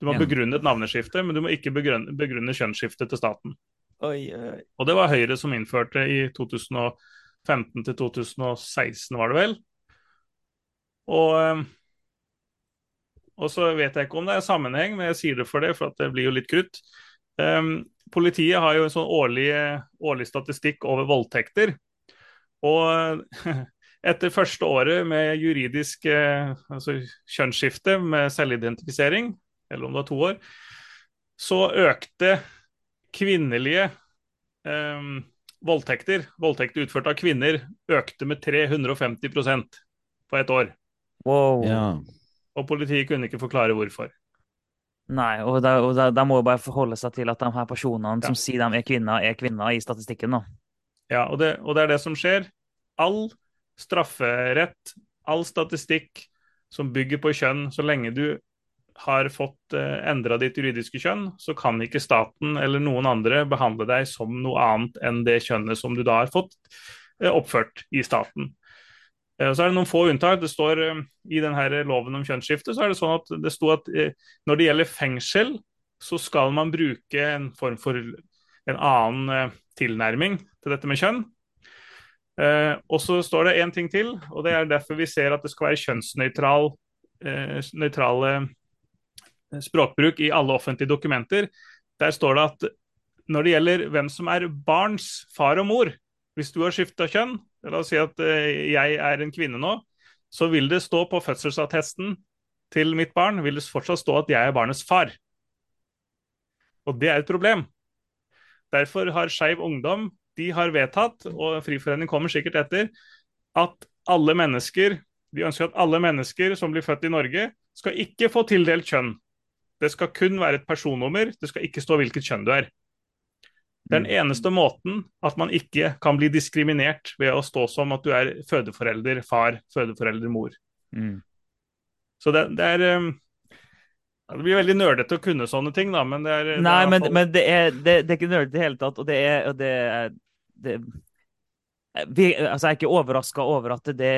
Du må ja. begrunne et navneskifte, men du må ikke begrunne, begrunne kjønnsskiftet til staten. Oi, oi. Og det var Høyre som innførte i 2015 til 2016, var det vel. Og eh, og så vet jeg ikke om det er sammenheng, men jeg sier det for det, for det blir jo litt krutt. Um, politiet har jo en sånn årlig, årlig statistikk over voldtekter. Og etter første året med juridisk eh, altså kjønnsskifte med selvidentifisering, eller om det var to år, så økte kvinnelige um, voldtekter, voldtekter utført av kvinner, økte med 350% på et år. Wow. Ja. Og politiet kunne ikke forklare hvorfor. Nei, og de må jo bare forholde seg til at de her personene ja. som sier de er kvinner, er kvinner i statistikken. da. Ja, og det, og det er det som skjer. All strafferett, all statistikk som bygger på kjønn, så lenge du har fått eh, endra ditt juridiske kjønn, så kan ikke staten eller noen andre behandle deg som noe annet enn det kjønnet som du da har fått eh, oppført i staten. Eh, så er det noen få unntak. Det står I denne loven om kjønnsskifte så er det sånn at det sto at når det gjelder fengsel, så skal man bruke en form for en annen tilnærming til dette med kjønn. Og så står det én ting til, og det er derfor vi ser at det skal være kjønnsnøytral nøytrale språkbruk i alle offentlige dokumenter. Der står det at når det gjelder hvem som er barns far og mor, hvis du har skifta kjønn, La oss si at eh, jeg er en kvinne nå. Så vil det stå på fødselsattesten til mitt barn vil det fortsatt stå at jeg er barnets far. Og det er et problem. Derfor har Skeiv Ungdom de har vedtatt, og Friforeningen kommer sikkert etter, at alle mennesker de ønsker at alle mennesker som blir født i Norge, skal ikke få tildelt kjønn. Det skal kun være et personnummer, det skal ikke stå hvilket kjønn du er. Den mm. eneste måten at man ikke kan bli diskriminert ved å stå som at du er fødeforelder far, fødeforelder mor. Mm. Så det, det er um, det blir veldig nerdete å kunne sånne ting, da, men det er Nei, men, men det, er, det, det, er, ikke nerdete i det hele tatt. Og det er, og det er det, vi, altså jeg er ikke overraska over at det,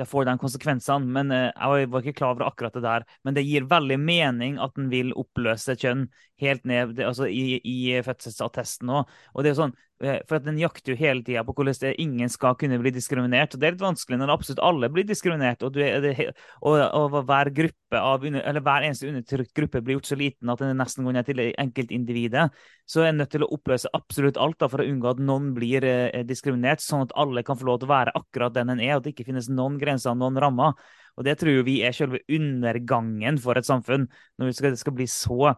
det, får den konsekvensene, men jeg var ikke klar over akkurat det der. Men det gir veldig mening at en vil oppløse kjønn helt ned altså i, i fødselsattesten òg. Og det er jo sånn, Eh, for at Den jakter jo hele tida på hvordan ingen skal kunne bli diskriminert. og Det er litt vanskelig når absolutt alle blir diskriminert, og, det, og, og hver, av, hver, eneste undertrykt gruppe blir gjort så liten at den nesten går ned til enkeltindividet. Så er en nødt til å oppløse absolutt alt da, for å unngå at noen blir eh, diskriminert, sånn at alle kan få lov til å være akkurat den en er, og at det ikke finnes noen grenser, noen rammer. Og Det tror vi er selve undergangen for et samfunn, når det skal, skal bli så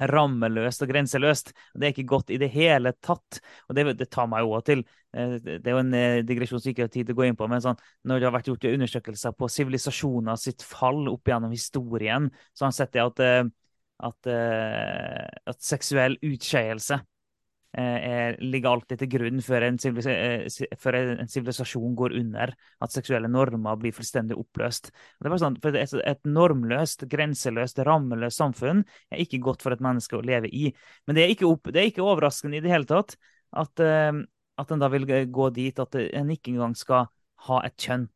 rammeløst og grenseløst. Det er ikke godt i det hele tatt. Og det, det tar meg òg til eh, Det er jo en eh, digresjon som ikke har tid til å gå inn på, men sånn, når det har vært gjort undersøkelser på sivilisasjoner sitt fall opp gjennom historien, så har man sett det at, eh, at, at seksuell utskeielse Eh, ligger alltid til grunn før en, sivilisasjon går under. At seksuelle normer blir fullstendig oppløst. Sånn, et, normløst, grenseløst, rammeløst samfunn er ikke godt for et menneske å leve i. Men det er ikke, opp, det er ikke overraskende i det hele tatt at, uh, at en da vil gå dit at en ikke engang skal ha et kjønn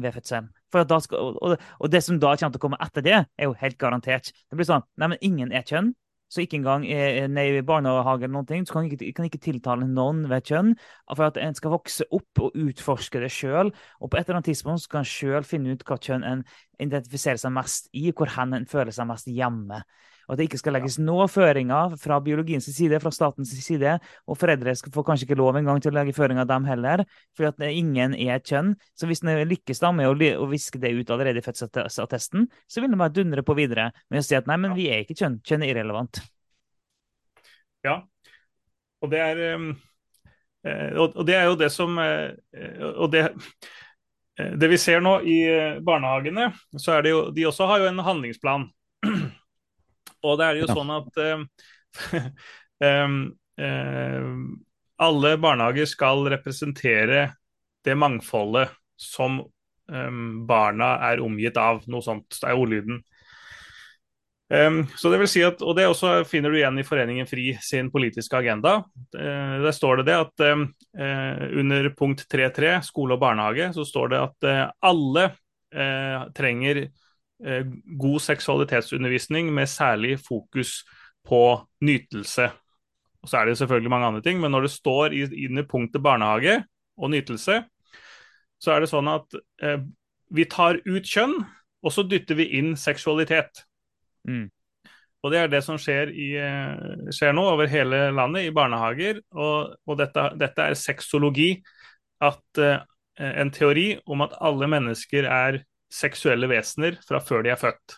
ved fødselen. Skal, og, og, det som da kommer til å komme etter det, er jo helt garantert. Det blir sånn Nei, men ingen er kjønn. Så ikke engang i barnehage eller noen ting, så kan ikke, kan ikke tiltale noen ved kjønn. For at en skal vokse opp og utforske det sjøl. Og på et eller annet tidspunkt skal en sjøl finne ut hva kjønn en identifiserer seg mest i, hvor hen en føler seg mest hjemme. Og at det ikke skal legges noen føringer fra biologiens side, fra statens side. Og foreldre får kanskje ikke lov engang til å legge føringer dem heller, fordi at ingen er et kjønn. Så hvis en lykkes da med å, viske det ut allerede i fødselsattesten, så vil en bare dundre på videre med å si at nei, men vi er ikke kjønn. Kjønn er irrelevant. Ja, og det er um, og det er jo det som eh, Og det eh, det vi ser nå i barnehagene, så er det jo De også har jo en handlingsplan. Og det er jo sånn at um, um, alle barnehager skal representere det mangfoldet som um, barna er omgitt av. Noe sånt det er ordlyden. Um, så det vil si at, og det også finner du igjen i Foreningen FRI sin politiske agenda. Uh, der står det det at uh, under punkt 3.3, skole og barnehage, så står det at uh, alle trenger god seksualitetsundervisning med særlig fokus på nytelse. Og Så er det selvfølgelig mange andre ting, men når det står under punktet barnehage og nytelse, så er det sånn at eh, vi tar ut kjønn, og så dytter vi inn seksualitet. Mm. Og Det er det som skjer, i, eh, skjer, nå over hele landet i barnehager. Og, og dette, dette, er sexologi. At eh, En teori om at alle mennesker er seksuelle vesener fra før de er født.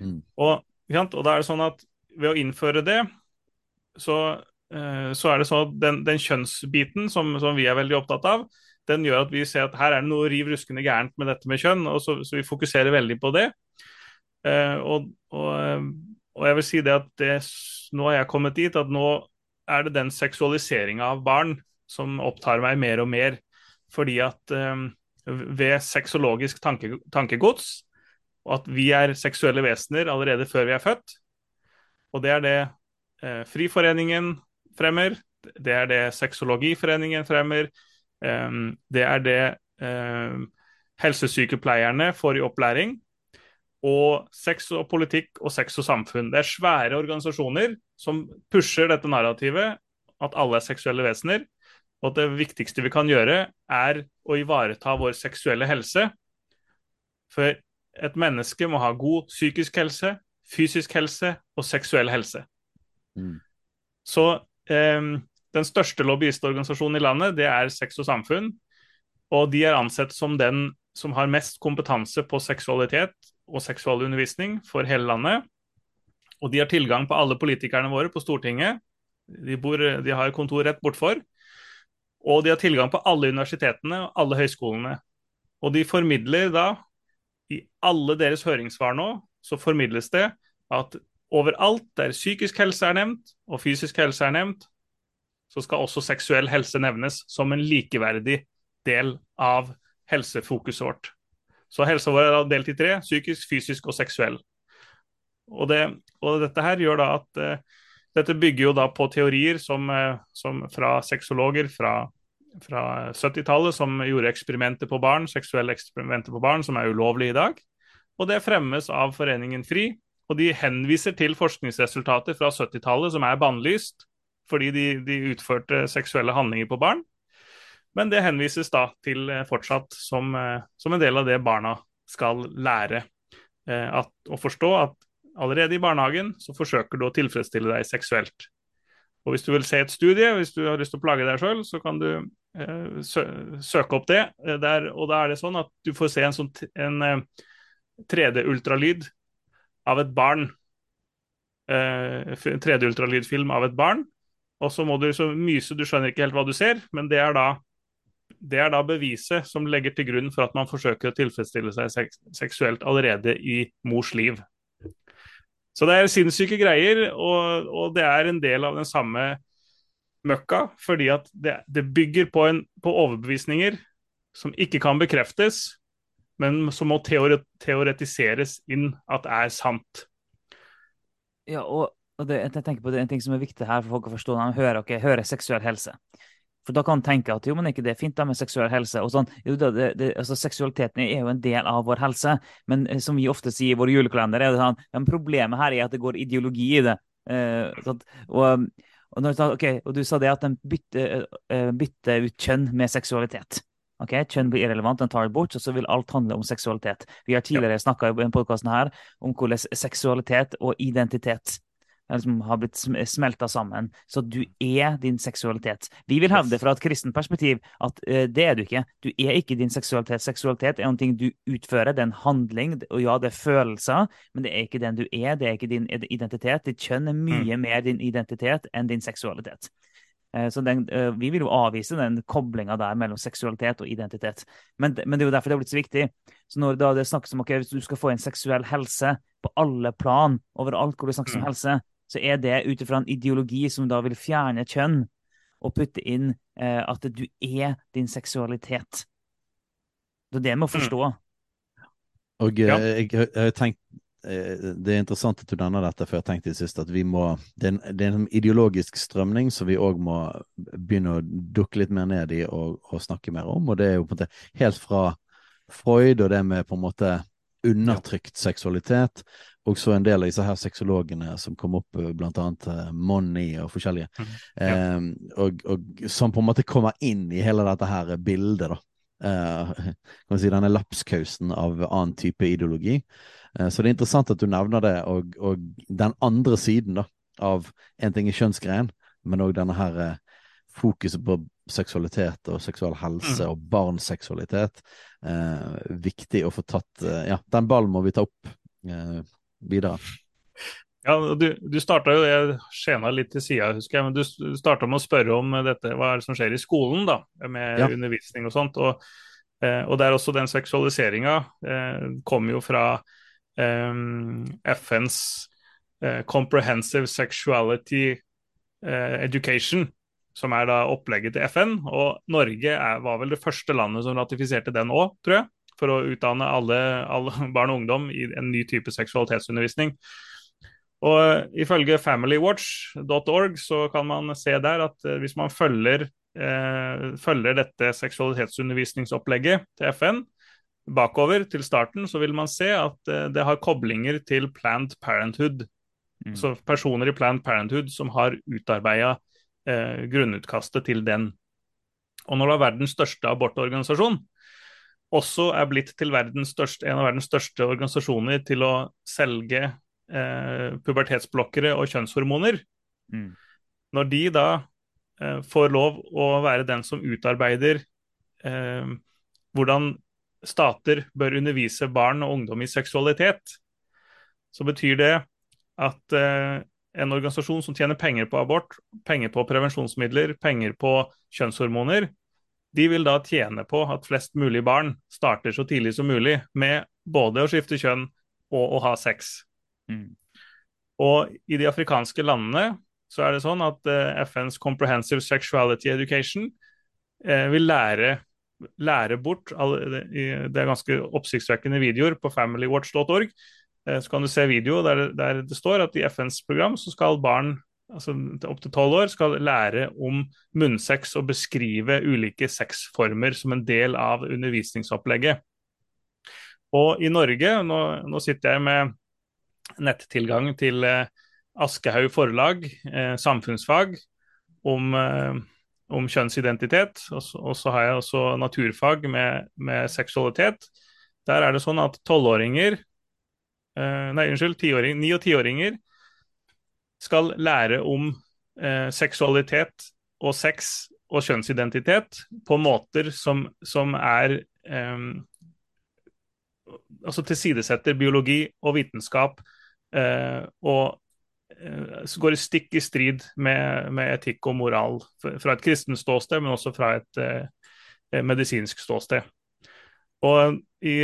Mm. Og, og, da er det sånn at ved å innføre det, så, uh, så er det sånn at den, den kjønnsbiten som, som, vi er veldig opptatt av, den gjør at vi ser at her er det noe riv ruskende gærent med dette med kjønn, og så, så vi fokuserer veldig på det. Uh, og, og, uh, og, jeg vil si det at det, nå har jeg kommet dit at nå er det den seksualiseringa av barn som opptar meg mer og mer. Fordi at um, ved sexologisk tanke, tankegods, og at vi er seksuelle vesener allerede før vi er født. Og det er det eh, Friforeningen fremmer, det er det Sexologiforeningen fremmer, eh, det er det eh, helsesykepleierne får i opplæring. Og sex og politikk og sex og samfunn. Det er svære organisasjoner som pusher dette narrativet, at alle er seksuelle vesener. Og at det viktigste vi kan gjøre, er å ivareta vår seksuelle helse. For et menneske må ha god psykisk helse, fysisk helse og seksuell helse. Mm. Så eh, den største lobbyistorganisasjonen i landet, det er Sex og Samfunn. Og de er ansett som den som har mest kompetanse på seksualitet og seksualundervisning for hele landet. Og de har tilgang på alle politikerne våre på Stortinget. De, bor, de har kontor rett bortfor. Og de har tilgang på alle universitetene og alle høyskolene. Og de formidler da, i alle deres høringssvar nå, så formidles det at overalt der psykisk helse er nevnt, og fysisk helse er nevnt, så skal også seksuell helse nevnes som en likeverdig del av helsefokuset vårt. Så helsa vår er delt i tre psykisk, fysisk og seksuell. Og, det, og dette her gjør da at uh, Dette bygger jo da på teorier som, eh, som fra sexologer fra, fra 70-tallet, som gjorde eksperimenter på barn, seksuelle eksperimenter på barn, som er ulovlige i dag. Og det fremmes av Foreningen FRI. Og de henviser til forskningsresultater fra 70-tallet som er bannlyst fordi de, de, utførte seksuelle handlinger på barn. Men det henvises da til eh, fortsatt som, eh, som en del av det barna skal lære at, å forstå. At allerede i barnehagen så forsøker du å tilfredsstille deg seksuelt. Og hvis du vil se et studie, hvis du har lyst til å plage deg sjøl, så kan du eh, søke opp det. Der, og da er det sånn at du får se en, sånn en eh, 3D-ultralyd av et barn. Eh, 3D-ultralydfilm av et barn. Og så må du så myse, du skjønner ikke helt hva du ser, men det er da det er da beviset som legger til grunn for at man forsøker å tilfredsstille seg seksuelt allerede i mors liv. Så det er sinnssyke greier, og, og, det er en del av den samme møkka. Fordi at det, det bygger på, en, på, overbevisninger som ikke kan bekreftes, men som må teore, teoretiseres inn at er sant. Ja, og, og det, jeg tenker på det, En ting som er viktig her for folk å forstå når de hører, okay, hører seksuell helse. For da kan man tenke at jo, men ikke det er fint da med seksuell helse. og sånn, jo, det, det, altså Seksualiteten er jo en del av vår helse, men eh, som vi ofte sier i våre julekalender, er det sånn, men problemet her er at det går ideologi i det. Eh, sånn, og, og, når, okay, og, du sa det at den bytter, uh, bytter ut kjønn med seksualitet. Ok, Kjønn blir irrelevant, den tar det bort, og så vil alt handle om seksualitet. Vi har tidligere ja. snakka i podkasten her om hvordan seksualitet og identitet liksom har blitt smelta sammen. Så du er din seksualitet. Vi vil hevde fra et kristent perspektiv at uh, det er du ikke. Du er ikke din seksualitet. Seksualitet er noe du utfører, det er en handling, og ja, det er følelser, men det er ikke den du er, det er ikke din identitet. Ditt kjønn er mye mm. mer din identitet enn din seksualitet. Uh, så den, uh, Vi vil jo avvise den koblinga der mellom seksualitet og identitet. Men, men, det er jo derfor det har blitt så viktig. Så når det snakkes om okay, hvis du skal få en seksuell helse på alle plan, overalt hvor det snakkes om mm. helse, så er det ut ifra en ideologi som da vil fjerne kjønn, og putte inn eh, at du er din seksualitet. Det er det med å mm. forstå. Og eh, ja. jeg, jeg, har tenkt eh, det er interessant at du nevner dette, for jeg har tenkt i sist at vi må Det er en, det er en ideologisk strømning som vi òg må begynne å dukke litt mer ned i og, og, snakke mer om. Og det er jo på en måte helt fra Freud og det med på en måte undertrykt seksualitet, og så en del av disse her sexologene som kom opp, eh, blant annet uh, Money og forskjellige, mm. ja. eh, og, og, som på en måte kommer inn i hele dette her bildet, da. Eh, kan si Denne lapskausen av annen type ideologi. Eh, så det er interessant at du nevner det, og, og den andre siden da, av en ting i kjønnsgreien, men òg denne her eh, fokuset på seksualitet og seksuell helse mm. og barns seksualitet. viktig å få tatt Ja, den ballen må vi ta opp videre? Ja, Du, du starta jo, jeg skjena litt til sida, husker jeg, men du starta med å spørre om dette, hva er det som skjer i skolen da, med ja. undervisning og sånt. Og, eh, og der også den seksualiseringa eh, kommer jo fra eh, FNs eh, Comprehensive Sexuality eh, Education, som er da opplegget til FN. Og Norge er, var vel det første landet som ratifiserte den òg, tror jeg for å utdanne alle, alle barn og ungdom i en ny type seksualitetsundervisning. Og Ifølge familywatch.org så kan man se der at eh, hvis man følger, eh, følger dette seksualitetsundervisningsopplegget til FN bakover til starten, så vil man se at eh, det har koblinger til Planned Parenthood. Mm. Så personer i Planned Parenthood som har utarbeida eh, grunnutkastet til den. Og når det er verdens største abortorganisasjon, også er blitt til største, en av verdens største organisasjoner til å selge eh, pubertetsblokkere og kjønnshormoner. Mm. Når de da eh, får lov å være den som utarbeider eh, hvordan stater bør undervise barn og ungdom i seksualitet, så betyr det at eh, en organisasjon som tjener penger på abort, penger på prevensjonsmidler, penger på kjønnshormoner, de vil da tjene på at flest mulig barn starter så tidlig som mulig med både å skifte kjønn og å ha sex. Mm. Og i de afrikanske landene så er det sånn at eh, FNs Comprehensive Sexuality Education eh, vil lære, lære bort alle, Det er ganske oppsiktsvekkende videoer på familywatch.org. Eh, så kan du se video der, der, det står at i FNs program så skal barn altså opptil tolv år, skal lære om munnsex og beskrive ulike sexformer som en del av undervisningsopplegget. Og i Norge, nå, nå sitter jeg med nettilgang til eh, Aschehoug forlag, eh, samfunnsfag, om, eh, om kjønnsidentitet. Og så, har jeg også naturfag med, med seksualitet. Der er det sånn at tolvåringer eh, Nei, unnskyld, ni- og tiåringer skal lære om eh, seksualitet og sex og kjønnsidentitet på måter som, som er eh, Altså tilsidesetter biologi og vitenskap eh, og eh, går i stikk i strid med, med, etikk og moral fra et kristent ståsted, men også fra et eh, medisinsk ståsted. Og i,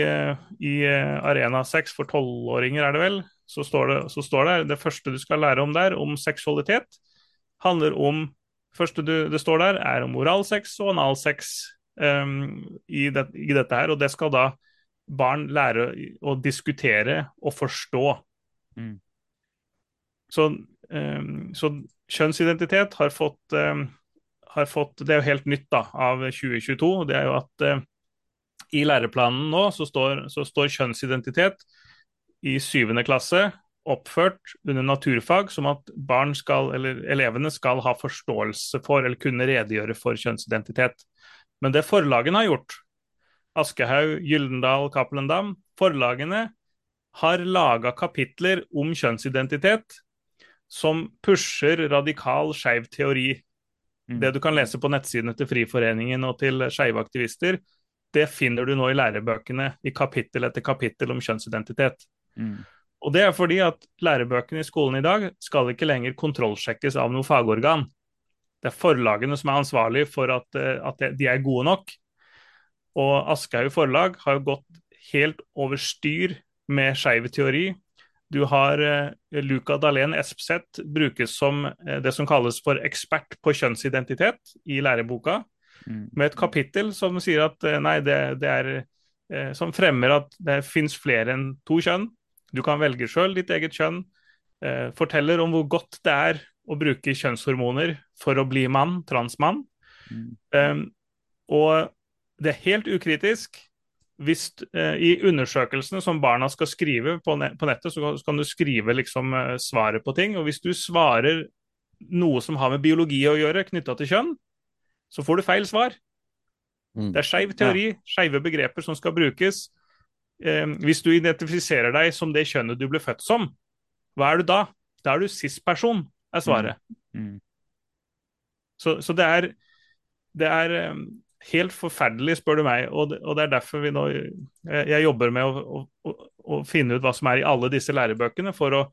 i Arena 6 for tolvåringer, er det vel, så står, det, så står det det første du skal lære om der, om seksualitet, handler om første du, det står der, er om oralsex og analsex um, i, det, i, dette her. Og det skal da barn lære å diskutere og forstå. Mm. Så, um, så, kjønnsidentitet har fått, um, har fått, Det er jo helt nytt da, av 2022. Det er jo at uh, i læreplanen nå så står, så står kjønnsidentitet i syvende klasse oppført under naturfag som at barn skal, eller elevene skal ha forståelse for eller kunne redegjøre for kjønnsidentitet. Men det forlagene har gjort, Aschehoug, Gyldendal, Cappelen Dam, forlagene har laga kapitler om kjønnsidentitet som pusher radikal skeiv teori. Mm. Det du kan lese på nettsidene til Friforeningen og til skeive aktivister, det finner du nå i lærebøkene i kapittel etter kapittel om kjønnsidentitet. Mm. Og Det er fordi at lærebøkene i skolen i dag skal ikke lenger kontrollsjekkes av noe fagorgan. Det er forlagene som er ansvarlig for at, eh, at de er gode nok. Og Aschehoug forlag har jo gått helt over styr med skeiv teori. Du har eh, Luca Dahlén Espseth brukes som eh, det som kalles for ekspert på kjønnsidentitet i læreboka, mm. med et kapittel som sier at uh, nei, det, det er Som fremmer at det fins flere enn to kjønn. Du kan velge sjøl ditt eget kjønn. Eh, forteller om hvor godt det er å bruke kjønnshormoner for å bli mann, transmann. Mm. Og det er helt ukritisk. Hvis, eh, I undersøkelsene som barna skal skrive på, net på nettet, så kan du skrive liksom, eh, svaret på ting. Og hvis du svarer noe som har med biologi å gjøre knytta til kjønn, så får du feil svar. Mm. Det er skeiv teori, ja. skeive begreper som skal brukes eh, Hvis du identifiserer deg som det kjønnet du ble født som, hva er du da? Da er du cis-person, er svaret. Mm. Mm. Så, så, det er, det er um, helt forferdelig, spør du meg. Og det, og det er derfor vi nå jeg, jobber med å, å, å, finne ut hva som er i alle disse lærebøkene, for å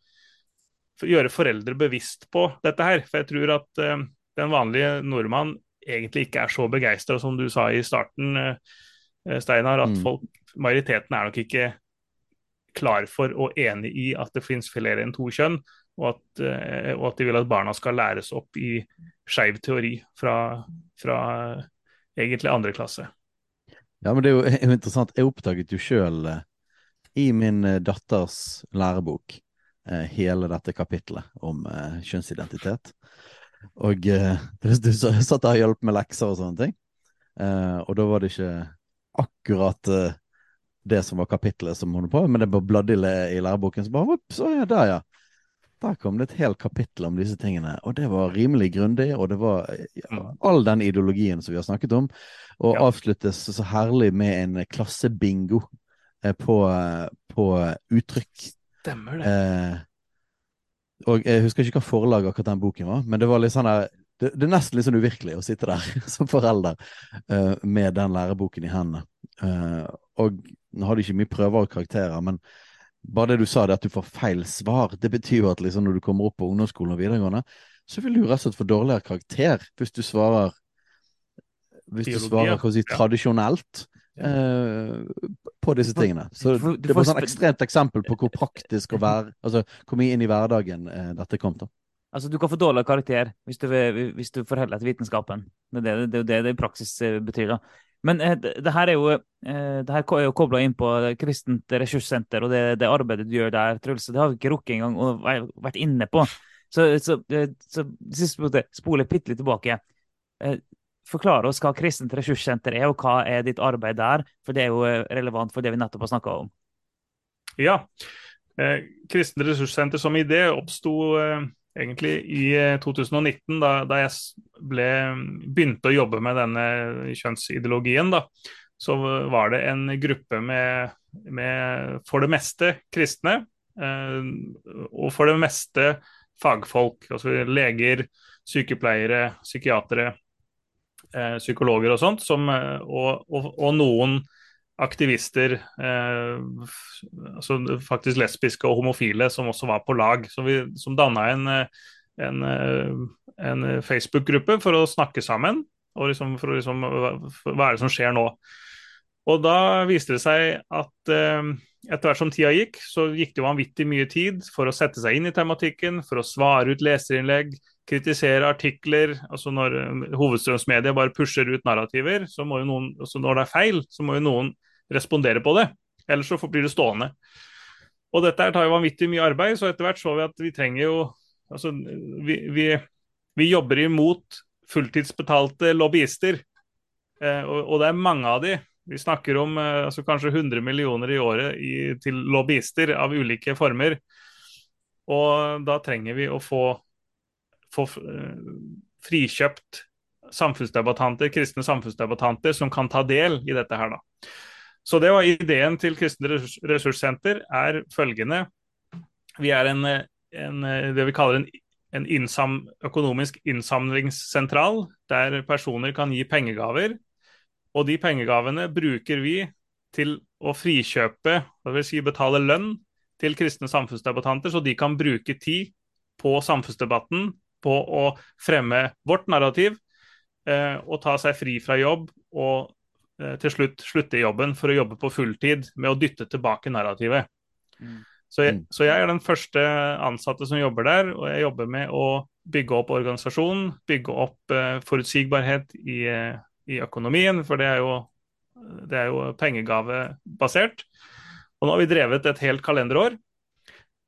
for gjøre foreldre bevisst på dette her. For jeg tror at um, den vanlige nordmann egentlig ikke er så begeistra som du sa i starten, uh, Steinar, at mm. folk majoriteten er nok ikke klar for og enig i at det finnes flere enn to kjønn, og at, eh, og at, de vil at barna skal læres opp i skeiv teori fra, fra, egentlig andre klasse. Ja, men det er jo, er interessant. Jeg oppdaget jo sjøl eh, i min eh, datters lærebok hele dette kapitlet om kjønnsidentitet. Og du satt der og hjalp med lekser og sånne ting. og da var det ikke akkurat det som var kapittelet som hun på, men det bare bladde i læreboken, så bare så ja, der, ja. Der kom det et helt kapittel om disse tingene, og det var rimelig grundig. Og det var ja, mm. all den ideologien som vi har snakket om, og ja. avsluttes så herlig med en klassebingo eh, på, på uttrykk. Stemmer det. Eh, og jeg husker ikke hva forlaget akkurat den boken var, men det var litt sånn der det, det, er nesten litt sånn uvirkelig å sitte der som forelder uh, med den læreboken i hendene. Uh, og nå har du ikke mye prøver og karakterer, men bare det du sa, det at du får feil svar, det betyr jo at liksom når du kommer opp på ungdomsskolen og videregående, så vil du rett og slett få dårligere karakter hvis du svarer hvis du svarer si, tradisjonelt eh, på disse tingene. Så det var et ekstremt eksempel på hvor praktisk å være, altså hvor mye inn i hverdagen dette kom. til. Altså, Du kan få dårligere karakter hvis du, hvis du forholder deg til vitenskapen. Det er det det, det, det i praksis eh, betyr. da. Men eh, det, det, her er jo, eh, jo kobla inn på Kristent ressurssenter og det, det, arbeidet du gjør der, Truls. Det har vi ikke rukket engang å vært inne på. Så, så, så, så siste spole bitte litt tilbake. Eh, forklare oss hva Kristent ressurssenter er, og hva er ditt arbeid der? For det er jo eh, relevant for det vi nettopp har snakka om. Ja. Eh, Kristent ressurssenter som idé oppsto eh, egentlig i 2019, da, da jeg ble, begynte å jobbe med denne kjønnsideologien. Da, så var det en gruppe med, med for det meste kristne, eh, og for det meste fagfolk. Altså leger, sykepleiere, psykiatere, eh, psykologer og sånt. Som, og, og, og, noen aktivister, eh, altså faktisk lesbiske og homofile, som også var på lag. Vi, som danna en, en, en Facebook-gruppe for å snakke sammen. Og liksom, for å liksom, hva er det som skjer nå? Og da viste det seg at eh, etter hvert som tida gikk, så gikk det vanvittig mye tid for å sette seg inn i tematikken, for å svare ut leserinnlegg, kritisere artikler. altså Når eh, hovedstrømsmedia bare pusher ut narrativer, så må jo noen, altså når det er feil, så må jo noen respondere på det. Ellers så blir det stående. Og dette tar jo vanvittig mye arbeid, så etter hvert så vi at vi trenger jo Altså, vi, vi, vi jobber imot fulltidsbetalte lobbyister. Eh, og, og, det er mange av de. Vi snakker om eh, altså kanskje 100 millioner i året i, til lobbyister av ulike former. Og da trenger vi å få, få eh, frikjøpt samfunnsdebattanter, kristne samfunnsdebattanter som kan ta del i dette her, da. Så det var ideen til Kristent ressurssenter er følgende. Vi er en, en det vi kaller en, en innsam, økonomisk innsamlingssentral, der personer kan gi pengegaver. Og de pengegavene bruker vi til å frikjøpe, dvs. Si betale lønn til kristne samfunnsdebattanter, så de kan bruke tid på samfunnsdebatten, på å fremme vårt narrativ, eh, og ta seg fri fra jobb og til slutt slutte i jobben for å jobbe på fulltid med å dytte tilbake narrativet. Mm. Så, jeg, mm. så, jeg, er den første ansatte som jobber der, og jeg jobber med å bygge opp organisasjonen, bygge opp uh, forutsigbarhet i, uh, i, økonomien, for det er jo, det er jo pengegavebasert. Og nå har vi drevet et helt kalenderår.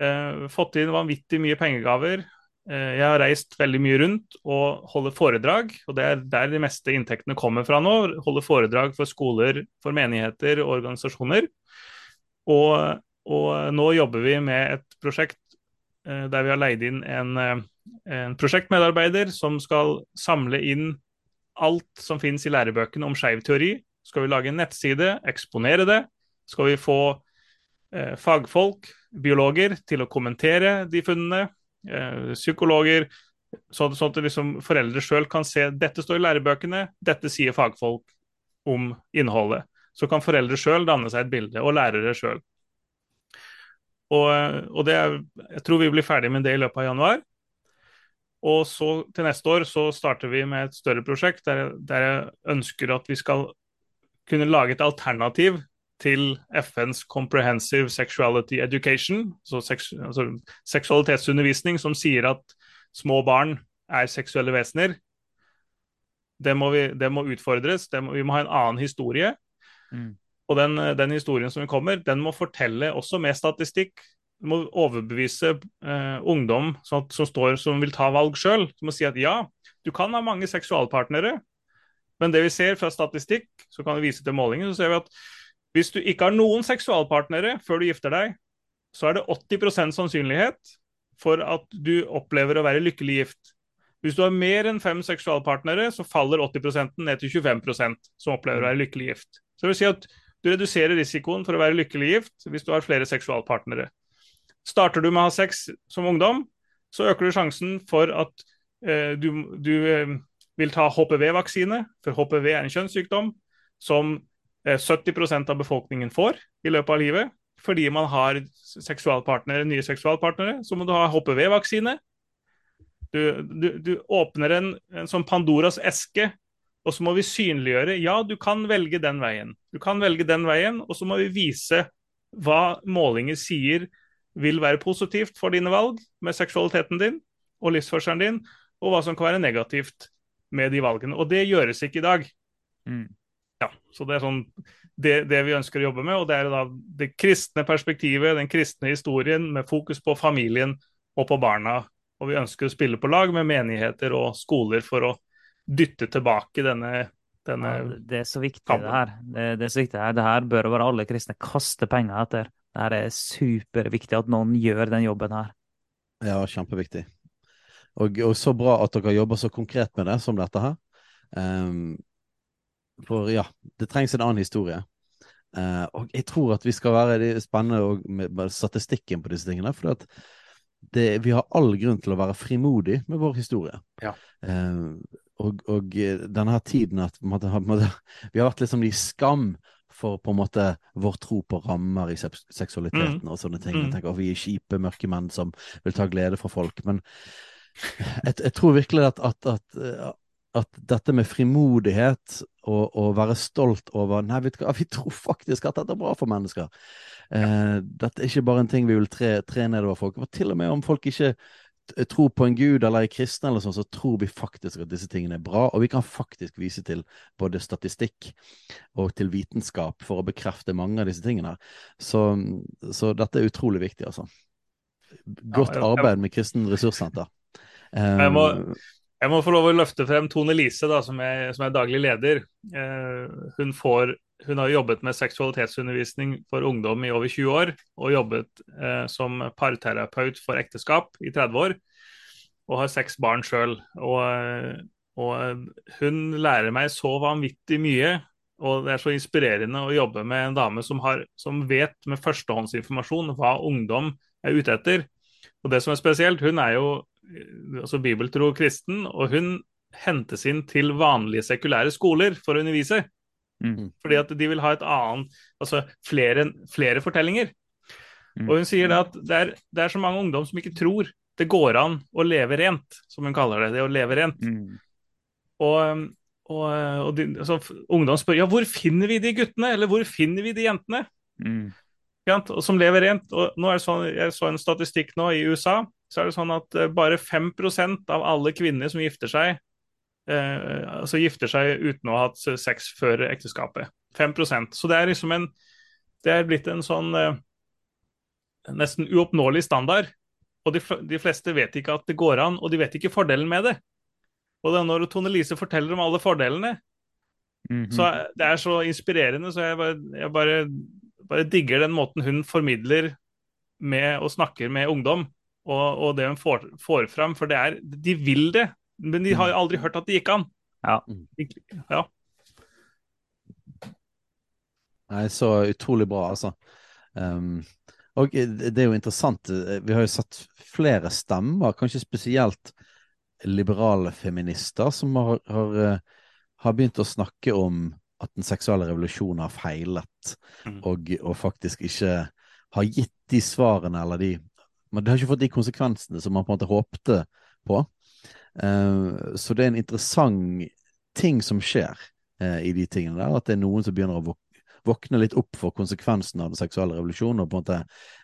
Uh, fått inn vanvittig mye pengegaver. Eh, jeg har reist veldig mye rundt og holder foredrag, og det er der de meste inntektene kommer fra nå. Holder foredrag for skoler, for menigheter og organisasjoner. Og, og nå jobber vi med et prosjekt eh, der vi har leid inn en, eh, en prosjektmedarbeider som skal samle inn alt som finnes i lærebøkene om skeiv teori. Skal vi lage en nettside, eksponere det. Skal vi få eh, fagfolk, biologer, til å kommentere de funnene psykologer, sånn, sånn, at liksom foreldre sjøl kan se dette står i lærebøkene, dette sier fagfolk om innholdet. Så kan foreldre sjøl danne seg et bilde, og lærere sjøl. Og, og det jeg tror vi blir ferdig med det i løpet av januar. Og så til neste år så starter vi med et større prosjekt der, der jeg ønsker at vi skal kunne lage et alternativ til FNs Comprehensive Sexuality Education, altså, seks, altså seksualitetsundervisning, som sier at små barn er seksuelle vesener. Det må, vi, det må utfordres. Det må, vi må ha en annen historie. Mm. Og den, den, historien som kommer, den må fortelle også med statistikk. Du må overbevise eh, ungdom som, som, står, som vil ta valg sjøl. Som må si at ja, du kan ha mange seksualpartnere, men det vi ser fra statistikk, så kan vi vise til målinger, så ser vi at hvis du ikke har noen seksualpartnere før du gifter deg, så er det 80% sannsynlighet for at du opplever å være lykkelig gift. Hvis du har mer enn fem seksualpartnere, så faller 80% ned til 25% som opplever å være lykkelig gift. Så det vil si at du reduserer risikoen for å være lykkelig gift hvis du har flere seksualpartnere. Starter du med å ha sex som ungdom, så øker du sjansen for at eh, du, du eh, vil ta HPV-vaksine, for HPV er en kjønnssykdom som 70 eh, av befolkningen får i løpet av livet. Fordi man har seksualpartnere, nye seksualpartnere, så må du ha HPV-vaksine. Du, du, du, åpner en, en sånn Pandoras eske, og så må vi synliggjøre ja, du kan velge den veien. Du kan velge den veien, og så må vi vise hva målinger sier vil være positivt for dine valg med seksualiteten din og livsførselen din, og hva som kan være negativt med de valgene. Og det gjøres ikke i dag. Mm. Ja, så Det er sånn det, det, vi ønsker å jobbe med. og Det er da det kristne perspektivet, den kristne historien med fokus på familien og på barna Og vi ønsker å spille på lag med menigheter og skoler for å dytte tilbake denne, denne Ja, det er så viktig, kampen. det her. Det, det er så viktig det her. Det her bør være alle kristne kaste penger etter. Det her er superviktig at noen gjør den jobben her. Ja, kjempeviktig. Og, og så bra at dere jobber så konkret med det som dette her. Ehm, for ja, det trengs en annen historie. Uh, og jeg tror at vi skal være det spennende med statistikken på disse tingene. For at det, vi har all grunn til å være frimodig med vår historie. Ja. Uh, og, og eh, denne her tiden at måtte, måte, vi har vært liksom i skam for på en måte vår tro på rammer i seksualiteten seksualiteten og sånne ting. Mm. Jeg tenker, og vi er kjipe, mørke menn som vil ta glede fra folk. Men jeg, jeg tror virkelig at, at, at, at dette med frimodighet og, å være stolt over Nei, vet du hva, vi tror faktisk at dette er bra for mennesker. Eh, dette er ikke bare en ting vi vil tre, tre nedover folk. Og til og med om folk ikke tror på en gud eller er kristne, eller sånn, så tror vi faktisk at disse tingene er bra. Og vi kan faktisk vise til både statistikk og til vitenskap for å bekrefte mange av disse tingene. Så, så dette er utrolig viktig, altså. Godt arbeid med Kristen Ressurssenter. Jeg må- Eh, Jeg må få lov å løfte frem Tone Lise, da, som, er, som er daglig leder. Eh, hun, får, hun har jobbet med seksualitetsundervisning for ungdom i over 20 år, og jobbet eh, som parterapeut for ekteskap i 30 år, og har seks barn sjøl. Og, eh, og hun lærer meg så vanvittig mye, og det er så inspirerende å jobbe med en dame som, har, som vet med førstehåndsinformasjon hva ungdom er ute etter. Og det som er spesielt, hun er jo altså bibeltro kristen, og hun hentes inn til vanlige sekulære skoler for å undervise. Mm. Fordi at de vil ha et annet Altså flere, flere fortellinger. Mm. Og hun sier det at det er, det er så mange ungdom som ikke tror det går an å leve rent, som hun kaller det. Det å leve rent. Mm. Og, og, og de, altså, ungdom spør ja, hvor finner vi de guttene, eller hvor finner vi de jentene? Mm. Som lever rent. Og nå er det sånn, jeg så en statistikk nå i USA, så er det sånn at eh, bare 5% av alle kvinner som gifter seg, eh, altså gifter seg uten å ha hatt sex før ekteskapet. 5% Så det er liksom en Det er blitt en sånn eh, nesten uoppnåelig standard. Og de, de fleste vet ikke at det går an, og de vet ikke fordelen med det. Og da når Tone Lise forteller om alle fordelene, Mhm. så er- det er så inspirerende, så jeg bare, jeg bare, bare digger den måten hun formidler med og snakker med ungdom, og, og det hun får, får frem. For det er, de vil det, men de har jo aldri hørt at det gikk an. Ja. Ja. Nei, så utrolig bra, altså. Um, og det er jo interessant, eh, vi har jo sett flere stemmer, kanskje spesielt liberale feminister, som har, har, eh, har begynt å snakke om at den seksuelle revolusjonen har feilet, Mm. og, og faktisk ikke har gitt de svarene, eller de Men det har ikke fått de konsekvensene som man på en måte håpte på. Eh, så det er en interessant ting som skjer eh, i de tingene der, at det er noen som begynner å våkne litt opp for konsekvensen av den seksuelle revolusjonen, og på en måte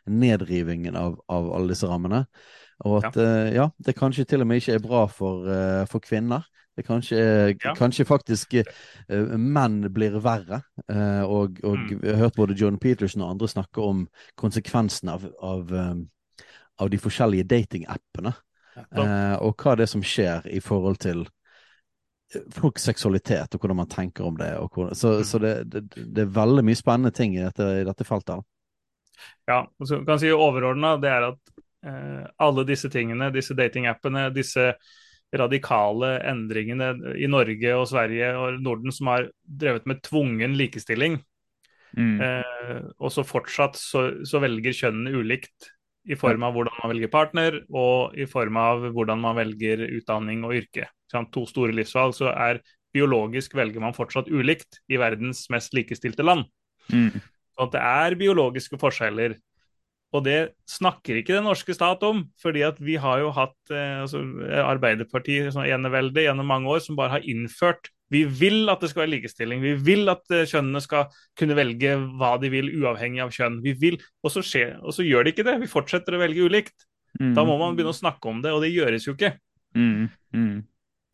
nedrivingen av, av alle disse rammene. Og at ja. ja, det kanskje til og med ikke er bra for, eh, for kvinner. Det kanskje, Ja. kanskje faktisk eh, menn blir verre. Eh, og og Mm. vi har hørt både John Peterson og andre snakke om konsekvensen av, av, eh, av de forskjellige datingappene. Eh, og hva det er som skjer i forhold til eh, folks seksualitet, og hvordan man tenker om det. Og hvordan, så Mm. så det, det, det er veldig mye spennende ting i dette, i dette feltet. Ja, og så kan si overordna, det er at eh, alle disse tingene, disse datingappene, disse radikale endringene i Norge og Sverige og Norden som har drevet med tvungen likestilling, Mm. eh, og så fortsatt så, så velger kjønnene ulikt i form av hvordan man velger partner, og i form av hvordan man velger utdanning og yrke. To store livsvalg, så er biologisk velger man fortsatt ulikt i verdens mest likestilte land. Mm. Så det er biologiske forskjeller. Og det snakker ikke den norske stat om, fordi at vi har jo hatt eh, altså, Arbeiderpartiet, sånn enevelde, gjennom mange år som bare har innført Vi vil at det skal være likestilling. Vi vil at eh, kjønnene skal kunne velge hva de vil, uavhengig av kjønn. Vi vil, og så, skjer, og så gjør de ikke det. Vi fortsetter å velge ulikt. Mm. Da må man begynne å snakke om det, og det gjøres jo ikke. Mm. Mm.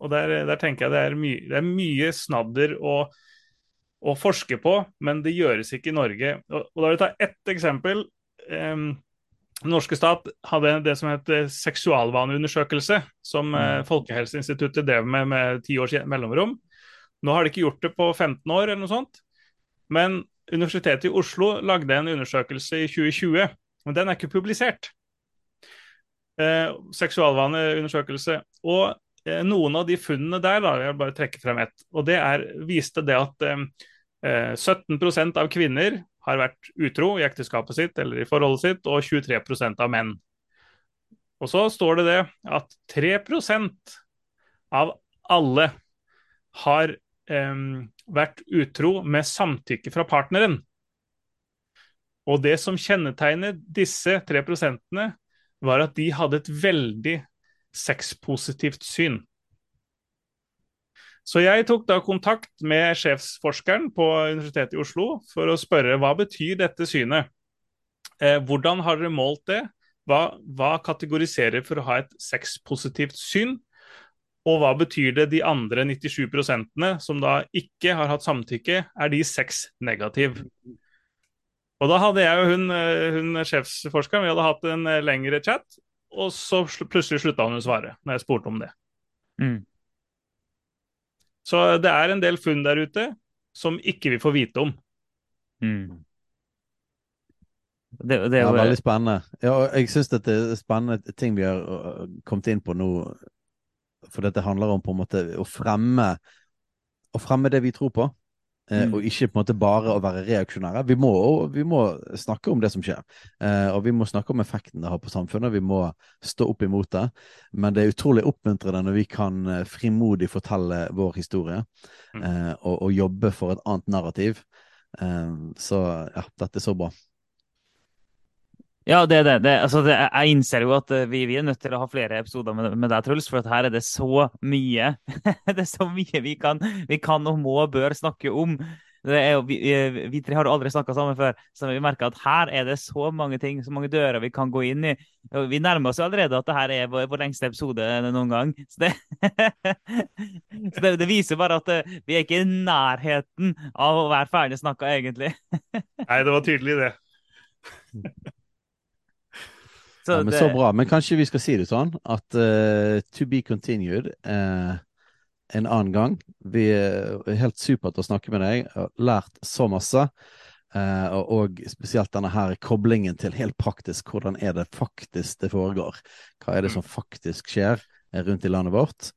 Og der, der tenker jeg det er, mye, det er mye snadder å, å forske på, men det gjøres ikke i Norge. Og, og da vil jeg ta ett eksempel. Um, Den norske stat hadde det som het seksualvaneundersøkelse, som mm. Folkehelseinstituttet drev med med ti års mellomrom. Nå har de ikke gjort det på 15 år, eller noe sånt. Men Universitetet i Oslo lagde en undersøkelse i 2020, men den er ikke publisert. Eh, seksualvaneundersøkelse. Og eh, noen av de funnene der, da, jeg bare trekke frem ett, og det er, viste det at eh, 17 eh, av kvinner har vært utro i ekteskapet sitt eller i forholdet sitt, og 23% av menn. Og så står det det at 3% av alle har vært utro med samtykke fra partneren. Og det som kjennetegner disse tre prosentene, var at de hadde et veldig sexpositivt syn. Så jeg tok da kontakt med sjefsforskeren på Universitetet i Oslo for å spørre hva betyr dette synet. Eh, hvordan har dere målt det? Hva, hva kategoriserer for å ha et sexpositivt syn? Og hva betyr det de andre 97% som da ikke har hatt samtykke, er de seks negativ? Og da hadde jeg og hun, eh, hun sjefsforskeren vi hadde hatt en eh, lengre chat, og så plutselig slutta hun å svare når jeg spurte om det. Mm. Så det er en del funn der ute som ikke vi får vite om. Mm. Det, det, er veldig spennende. Ja, jeg syns det er spennende ting vi har kommet inn på nå. For dette handler om på en måte å fremme, å fremme det vi tror på. Eh, mm. Og ikke på en måte bare å være reaksjonære. Vi må, vi må snakke om det som skjer. Eh, og vi må snakke om effekten det har på samfunnet. Vi må stå opp imot det. Men det er utrolig oppmuntrende når vi kan eh, frimodig fortelle vår historie. Mm. Eh, og, og, jobbe for et annet narrativ. Eh, så ja, dette er så bra. Ja, det er det. det, altså det jeg innser jo at eh, vi, vi, er nødt til å ha flere episoder med, med deg, Truls. For her er det så mye det er så mye vi kan, vi kan og må og bør snakke om. Jo, vi, vi, tre har aldri snakka sammen før, så vi merker at her er det så mange ting, så mange dører vi kan gå inn i. Vi nærmer oss jo allerede at det her er vår, vår lengste episode noen gang. Så, det, så det, det, viser bare at eh, vi er ikke i nærheten av å være ferdig snakka, egentlig. Nei, det var tydelig, det. Så, ja, men det... så bra. Men kanskje vi skal si det sånn at uh, to be continued uh, en annen gang. Vi er helt supert å snakke med deg. Har lært så masse. Uh, og spesielt denne her koblingen til helt praktisk. Hvordan er det faktisk det foregår? Hva er det som faktisk skjer rundt i landet vårt?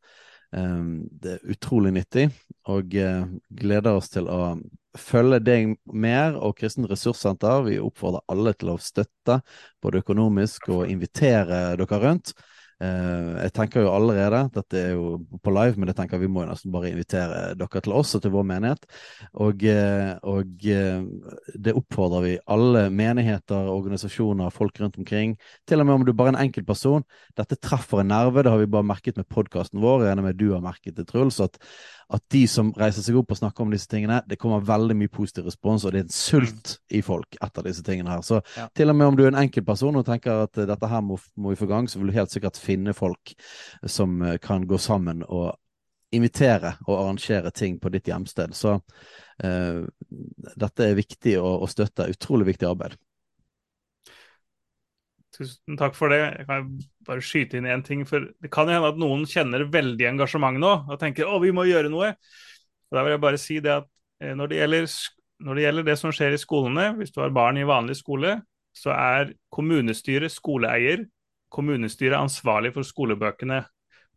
Um, det er utrolig nyttig, og gleder oss til å følge deg mer og Kristen Ressurssenter. Vi oppfordrer alle til å støtte, både økonomisk og invitere dere rundt. Uh, jeg tenker jo allerede, dette er jo på live, men jeg tenker vi må jo nesten bare invitere dere til oss og til vår menighet. Og, uh, og uh, det oppfordrer vi alle menigheter, organisasjoner, folk rundt omkring. Til og med om du bare er en enkeltperson. Dette treffer en nerve, det har vi bare merket med podkasten vår. Jeg regner med du har merket det, Truls. at at de som reiser seg opp og snakker om disse tingene, det kommer veldig mye positiv respons, og det er en sult i folk etter disse tingene her. Så ja. til og med om du er en enkeltperson og tenker at dette her må, må vi få gang, så vil du helt sikkert finne folk som eh, kan gå sammen og invitere og arrangere ting på ditt hjemsted. Så uh, dette er viktig å, å støtte. Utrolig viktig arbeid. Tusen takk for det. Jeg kan bare skyte inn én ting. for Det kan hende at noen kjenner veldig engasjement nå og tenker å, vi må gjøre noe. Og Da vil jeg bare si det at eh, når det, gjelder, når det gjelder det som skjer i skolene, hvis du har barn i vanlig skole, så er kommunestyret skoleeier. Kommunestyret ansvarlig for skolebøkene.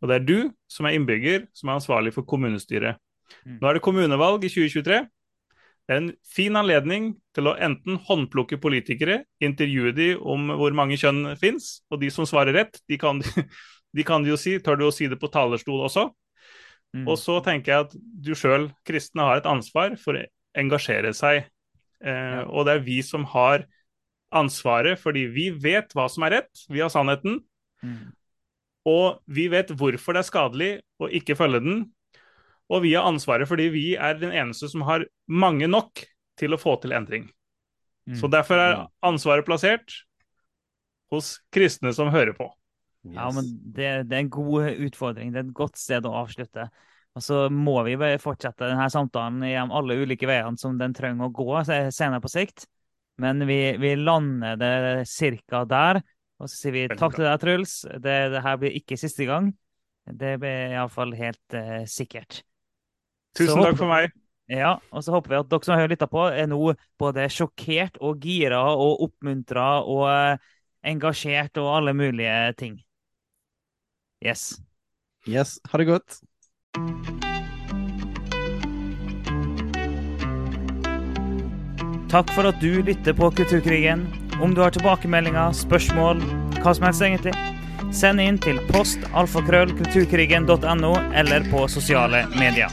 Og det er du som er innbygger som er ansvarlig for kommunestyret. Mm. Nå er det kommunevalg i 2023 en fin anledning til å enten håndplukke politikere, intervjue de om hvor mange kjønn fins, og de som svarer rett, de kan, de kan jo si, tør du å si det på talerstol også. Mm. Og så tenker jeg at du sjøl, kristne, har et ansvar for å engasjere seg. Eh, ja. Og det er vi som har ansvaret, fordi vi vet hva som er rett, vi har sannheten. Mm. Og vi vet hvorfor det er skadelig å ikke følge den, og vi har ansvaret fordi vi er den eneste som har mange nok til å få til endring. Mm. Så derfor er ansvaret plassert hos kristne som hører på. Yes. Ja, men det, det, er en god utfordring. Det er et godt sted å avslutte. Og så må vi fortsette denne samtalen gjennom alle ulike veiene som den trenger å gå senere på sikt. Men vi, vi lander det ca. der. Og så sier vi takk til deg, Truls. Det, det her blir ikke siste gang. Det blir iallfall helt uh, sikkert. Tusen håper- takk for meg. Ja, og så håper vi at dere som har lytta på, er nå både sjokkert og gira og oppmuntra og eh, engasjert og alle mulige ting. Yes. Yes, ha det godt. Takk for at du lytter på Kulturkrigen. Om du har tilbakemeldinger, spørsmål, hva som helst egentlig, send inn til post alfakrøll kulturkrigen.no eller på sosiale medier.